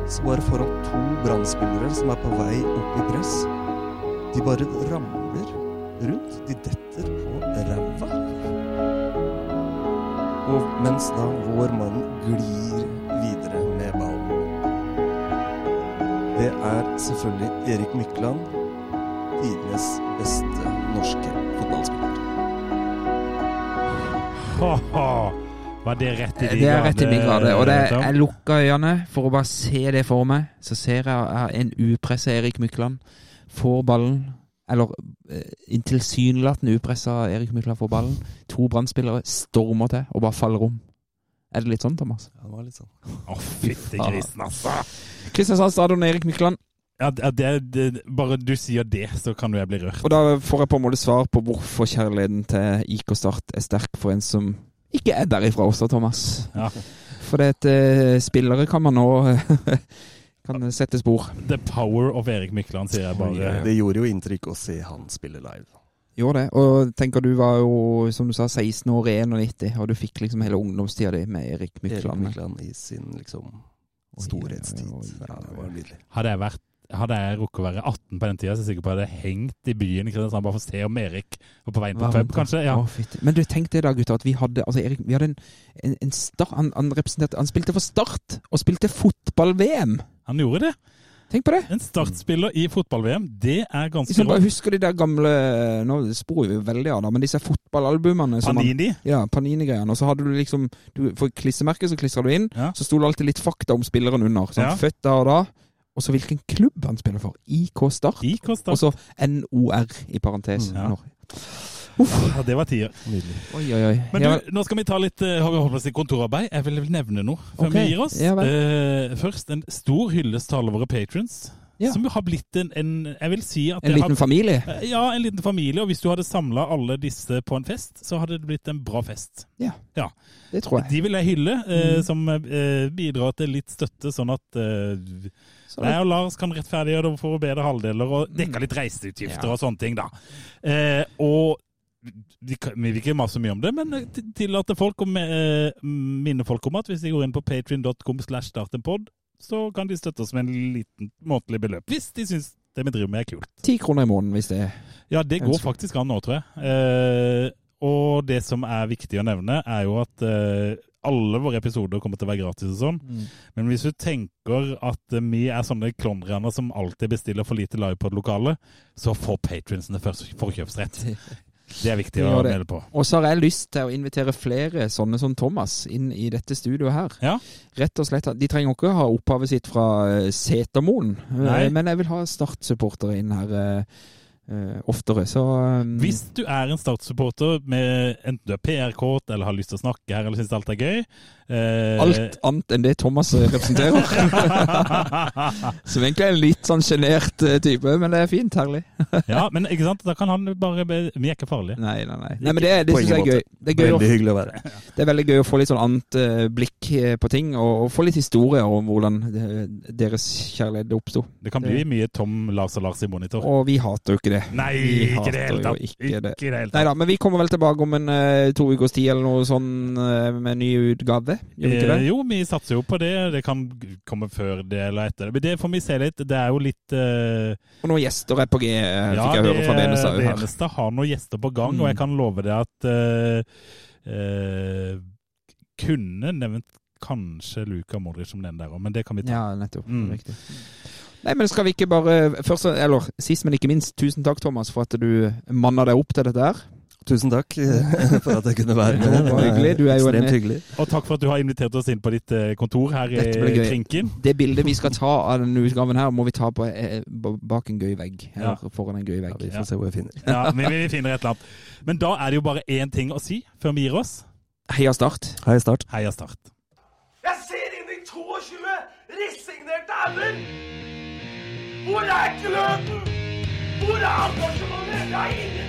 så bare foran to brannspillere som er på vei opp i press. De bare ramler rundt. De detter på ræva. Og mens da vår mann glir Det er selvfølgelig Erik Mykland, tidenes beste norske fotballspiller. Ha-ha! Var det rett i de Det er rett i min grad. Og det, jeg lukker øynene for å bare se det for meg. Så ser jeg jeg en upressa Erik Mykland får ballen. Eller eh, en tilsynelatende upressa Erik Mykland får ballen. To brann stormer til og bare faller om. Er det litt sånn, Thomas? Ja, det var litt sånn. Å, fytti grisen, altså! Kristiansand stadion, Erik Mykland. Ja, det, det, det, bare du sier det, så kan jo jeg bli rørt. Og da får jeg på en måte svar på hvorfor kjærligheten til IK Start er sterk for en som ikke er derifra også, Thomas. Ja. For det at eh, spillere kan man nå kan sette spor. The power of Erik Mykland, sier jeg bare. Det gjorde jo inntrykk å se han spille live. Gjorde det. Og tenker du var jo, som du sa, 16 år i 91, og du fikk liksom hele ungdomstida di med Erik Mykland. Erik Mykland. I sin liksom storhetstid. Ja, det var nydelig. Hadde jeg, vært, hadde jeg rukket å være 18 på den tida, så er jeg sikker på at jeg hadde hengt i byen i Kristiansand bare for å se om Erik var på veien på pub, kanskje. Ja. Å. Men du, tenk det da, gutter, at vi hadde altså Erik, vi hadde en, en, en start, han, han representerte Han spilte for Start, og spilte fotball-VM! Han gjorde det. Tenk på det! En startspiller i fotball-VM, det er ganske rått. bare husker de der gamle Nå sporer vi veldig av, da, men disse fotballalbumene man- Panini. Ja, Panini-greiene. Og så hadde du liksom du, For klissemerket så klistra du inn, Ja. så sto det alltid litt fakta om spilleren under. Sånn, Ja. Født da og da. Og så hvilken klubb han spiller for. IK Start. IK Start. Og så NOR i parentes. Mm, ja. Når. Ja, det var tider. Oi, oi, oi. Men du, nå skal vi ta litt uh, å kontorarbeid. Jeg vil nevne noe før okay. vi gir oss. ja. Eh, først en stor hyllest til alle våre patrons. Ja. Som har blitt en, en Jeg vil si at en liten har, familie. Eh, Ja, en liten familie. Og hvis du hadde samla alle disse på en fest, så hadde det blitt en bra fest. Ja, Ja. det tror jeg. De vil jeg hylle, eh, Mm. som bidrar til litt støtte, sånn at eh, Så- jeg og Lars kan rettferdiggjøre det for bedre halvdeler og dekke litt reiseutgifter Ja. og sånne ting, da. Eh, og vi, vi vil ikke mase mye om det, men tillate til- tillater folk å eh, minne folk om at hvis de går inn på patrion.com slash startenpod, så kan de støtte oss med en liten månedlig beløp, hvis de syns det vi driver med er kult. Ti kroner i måneden hvis det er Ja, det går faktisk an nå, tror jeg. Eh, og det som er viktig å nevne, er jo at eh, alle våre episoder kommer til å være gratis og sånn. Men hvis du tenker at eh, vi er sånne klondrianer som alltid bestiller for lite livepod-lokale, så får patrionsene først forkjøpsrett. Det er viktig å melde på. Og så har jeg lyst til å invitere flere sånne som Thomas inn i dette studioet her. Ja. Rett og slett. De trenger ikke ha opphavet sitt fra eh, Setermoen, eh, men jeg vil ha Start-supportere inn her eh, oftere. Så eh, Hvis du er en Start-supporter med enten du er PR-kåt eller har lyst til å snakke her eller syns alt er gøy eh, Alt annet enn det Thomas representerer. Som egentlig er en litt sånn sjenert eh, type, men det er fint. Herlig. Ja, men ikke sant? Da kan han bare be- Vi er ikke farlige. Nei, nei, nei. nei men det, det syns jeg er gøy. Det er, gøy Veldig hyggelig å være det er veldig gøy å få litt sånn annet eh, blikk eh, på ting, og, og få litt historier om hvordan deres kjærlighet oppsto. Det kan bli mye Tom, Lars og Lars i monitor. Og vi hater jo ikke det. Nei, Vi ikke det hele tatt. ikke det. Ikke det hele tatt. Neida, men vi kommer vel tilbake om en to ukers tid eller noe sånn med med ny utgave. Gjør vi ikke Eh, det? jo, vi satser jo på det. Det kan komme før det eller etter det. Men det får vi se litt. Det er jo litt eh, Og noen gjester er på G, eh, Ja, fikk jeg høre fra Benestad her. Benestad har noen gjester på gang, Mm. og jeg kan love deg at eh, eh, Kunne nevnt kanskje Luka Modric som den der òg, men det kan vi ta. Ja, nettopp. Mm. Riktig. Nei, men skal vi ikke bare først, eller Sist, men ikke minst, tusen takk, Thomas, for at du manna deg opp til dette her. Tusen takk eh, for at jeg kunne være med. Det var hyggelig. Du er jo en- Ekstremt hyggelig. Og takk for at du har invitert oss inn på ditt eh, kontor her i. Krinken. Det bildet vi skal ta av denne utgaven her, må vi ta på, eh, bak en gøy vegg. Eller foran en gøy Ja, vegg. vi får se hvor jeg finner. Ja, vi, vi finner et eller annet. Men da er det jo bare én ting å si før vi gir oss. Heia Start. Heia Start. Heia Start. Jeg ser inn i 22 resignerte ender! Hvor er gløden? Hvor er engasjementet? Jeg er ingenting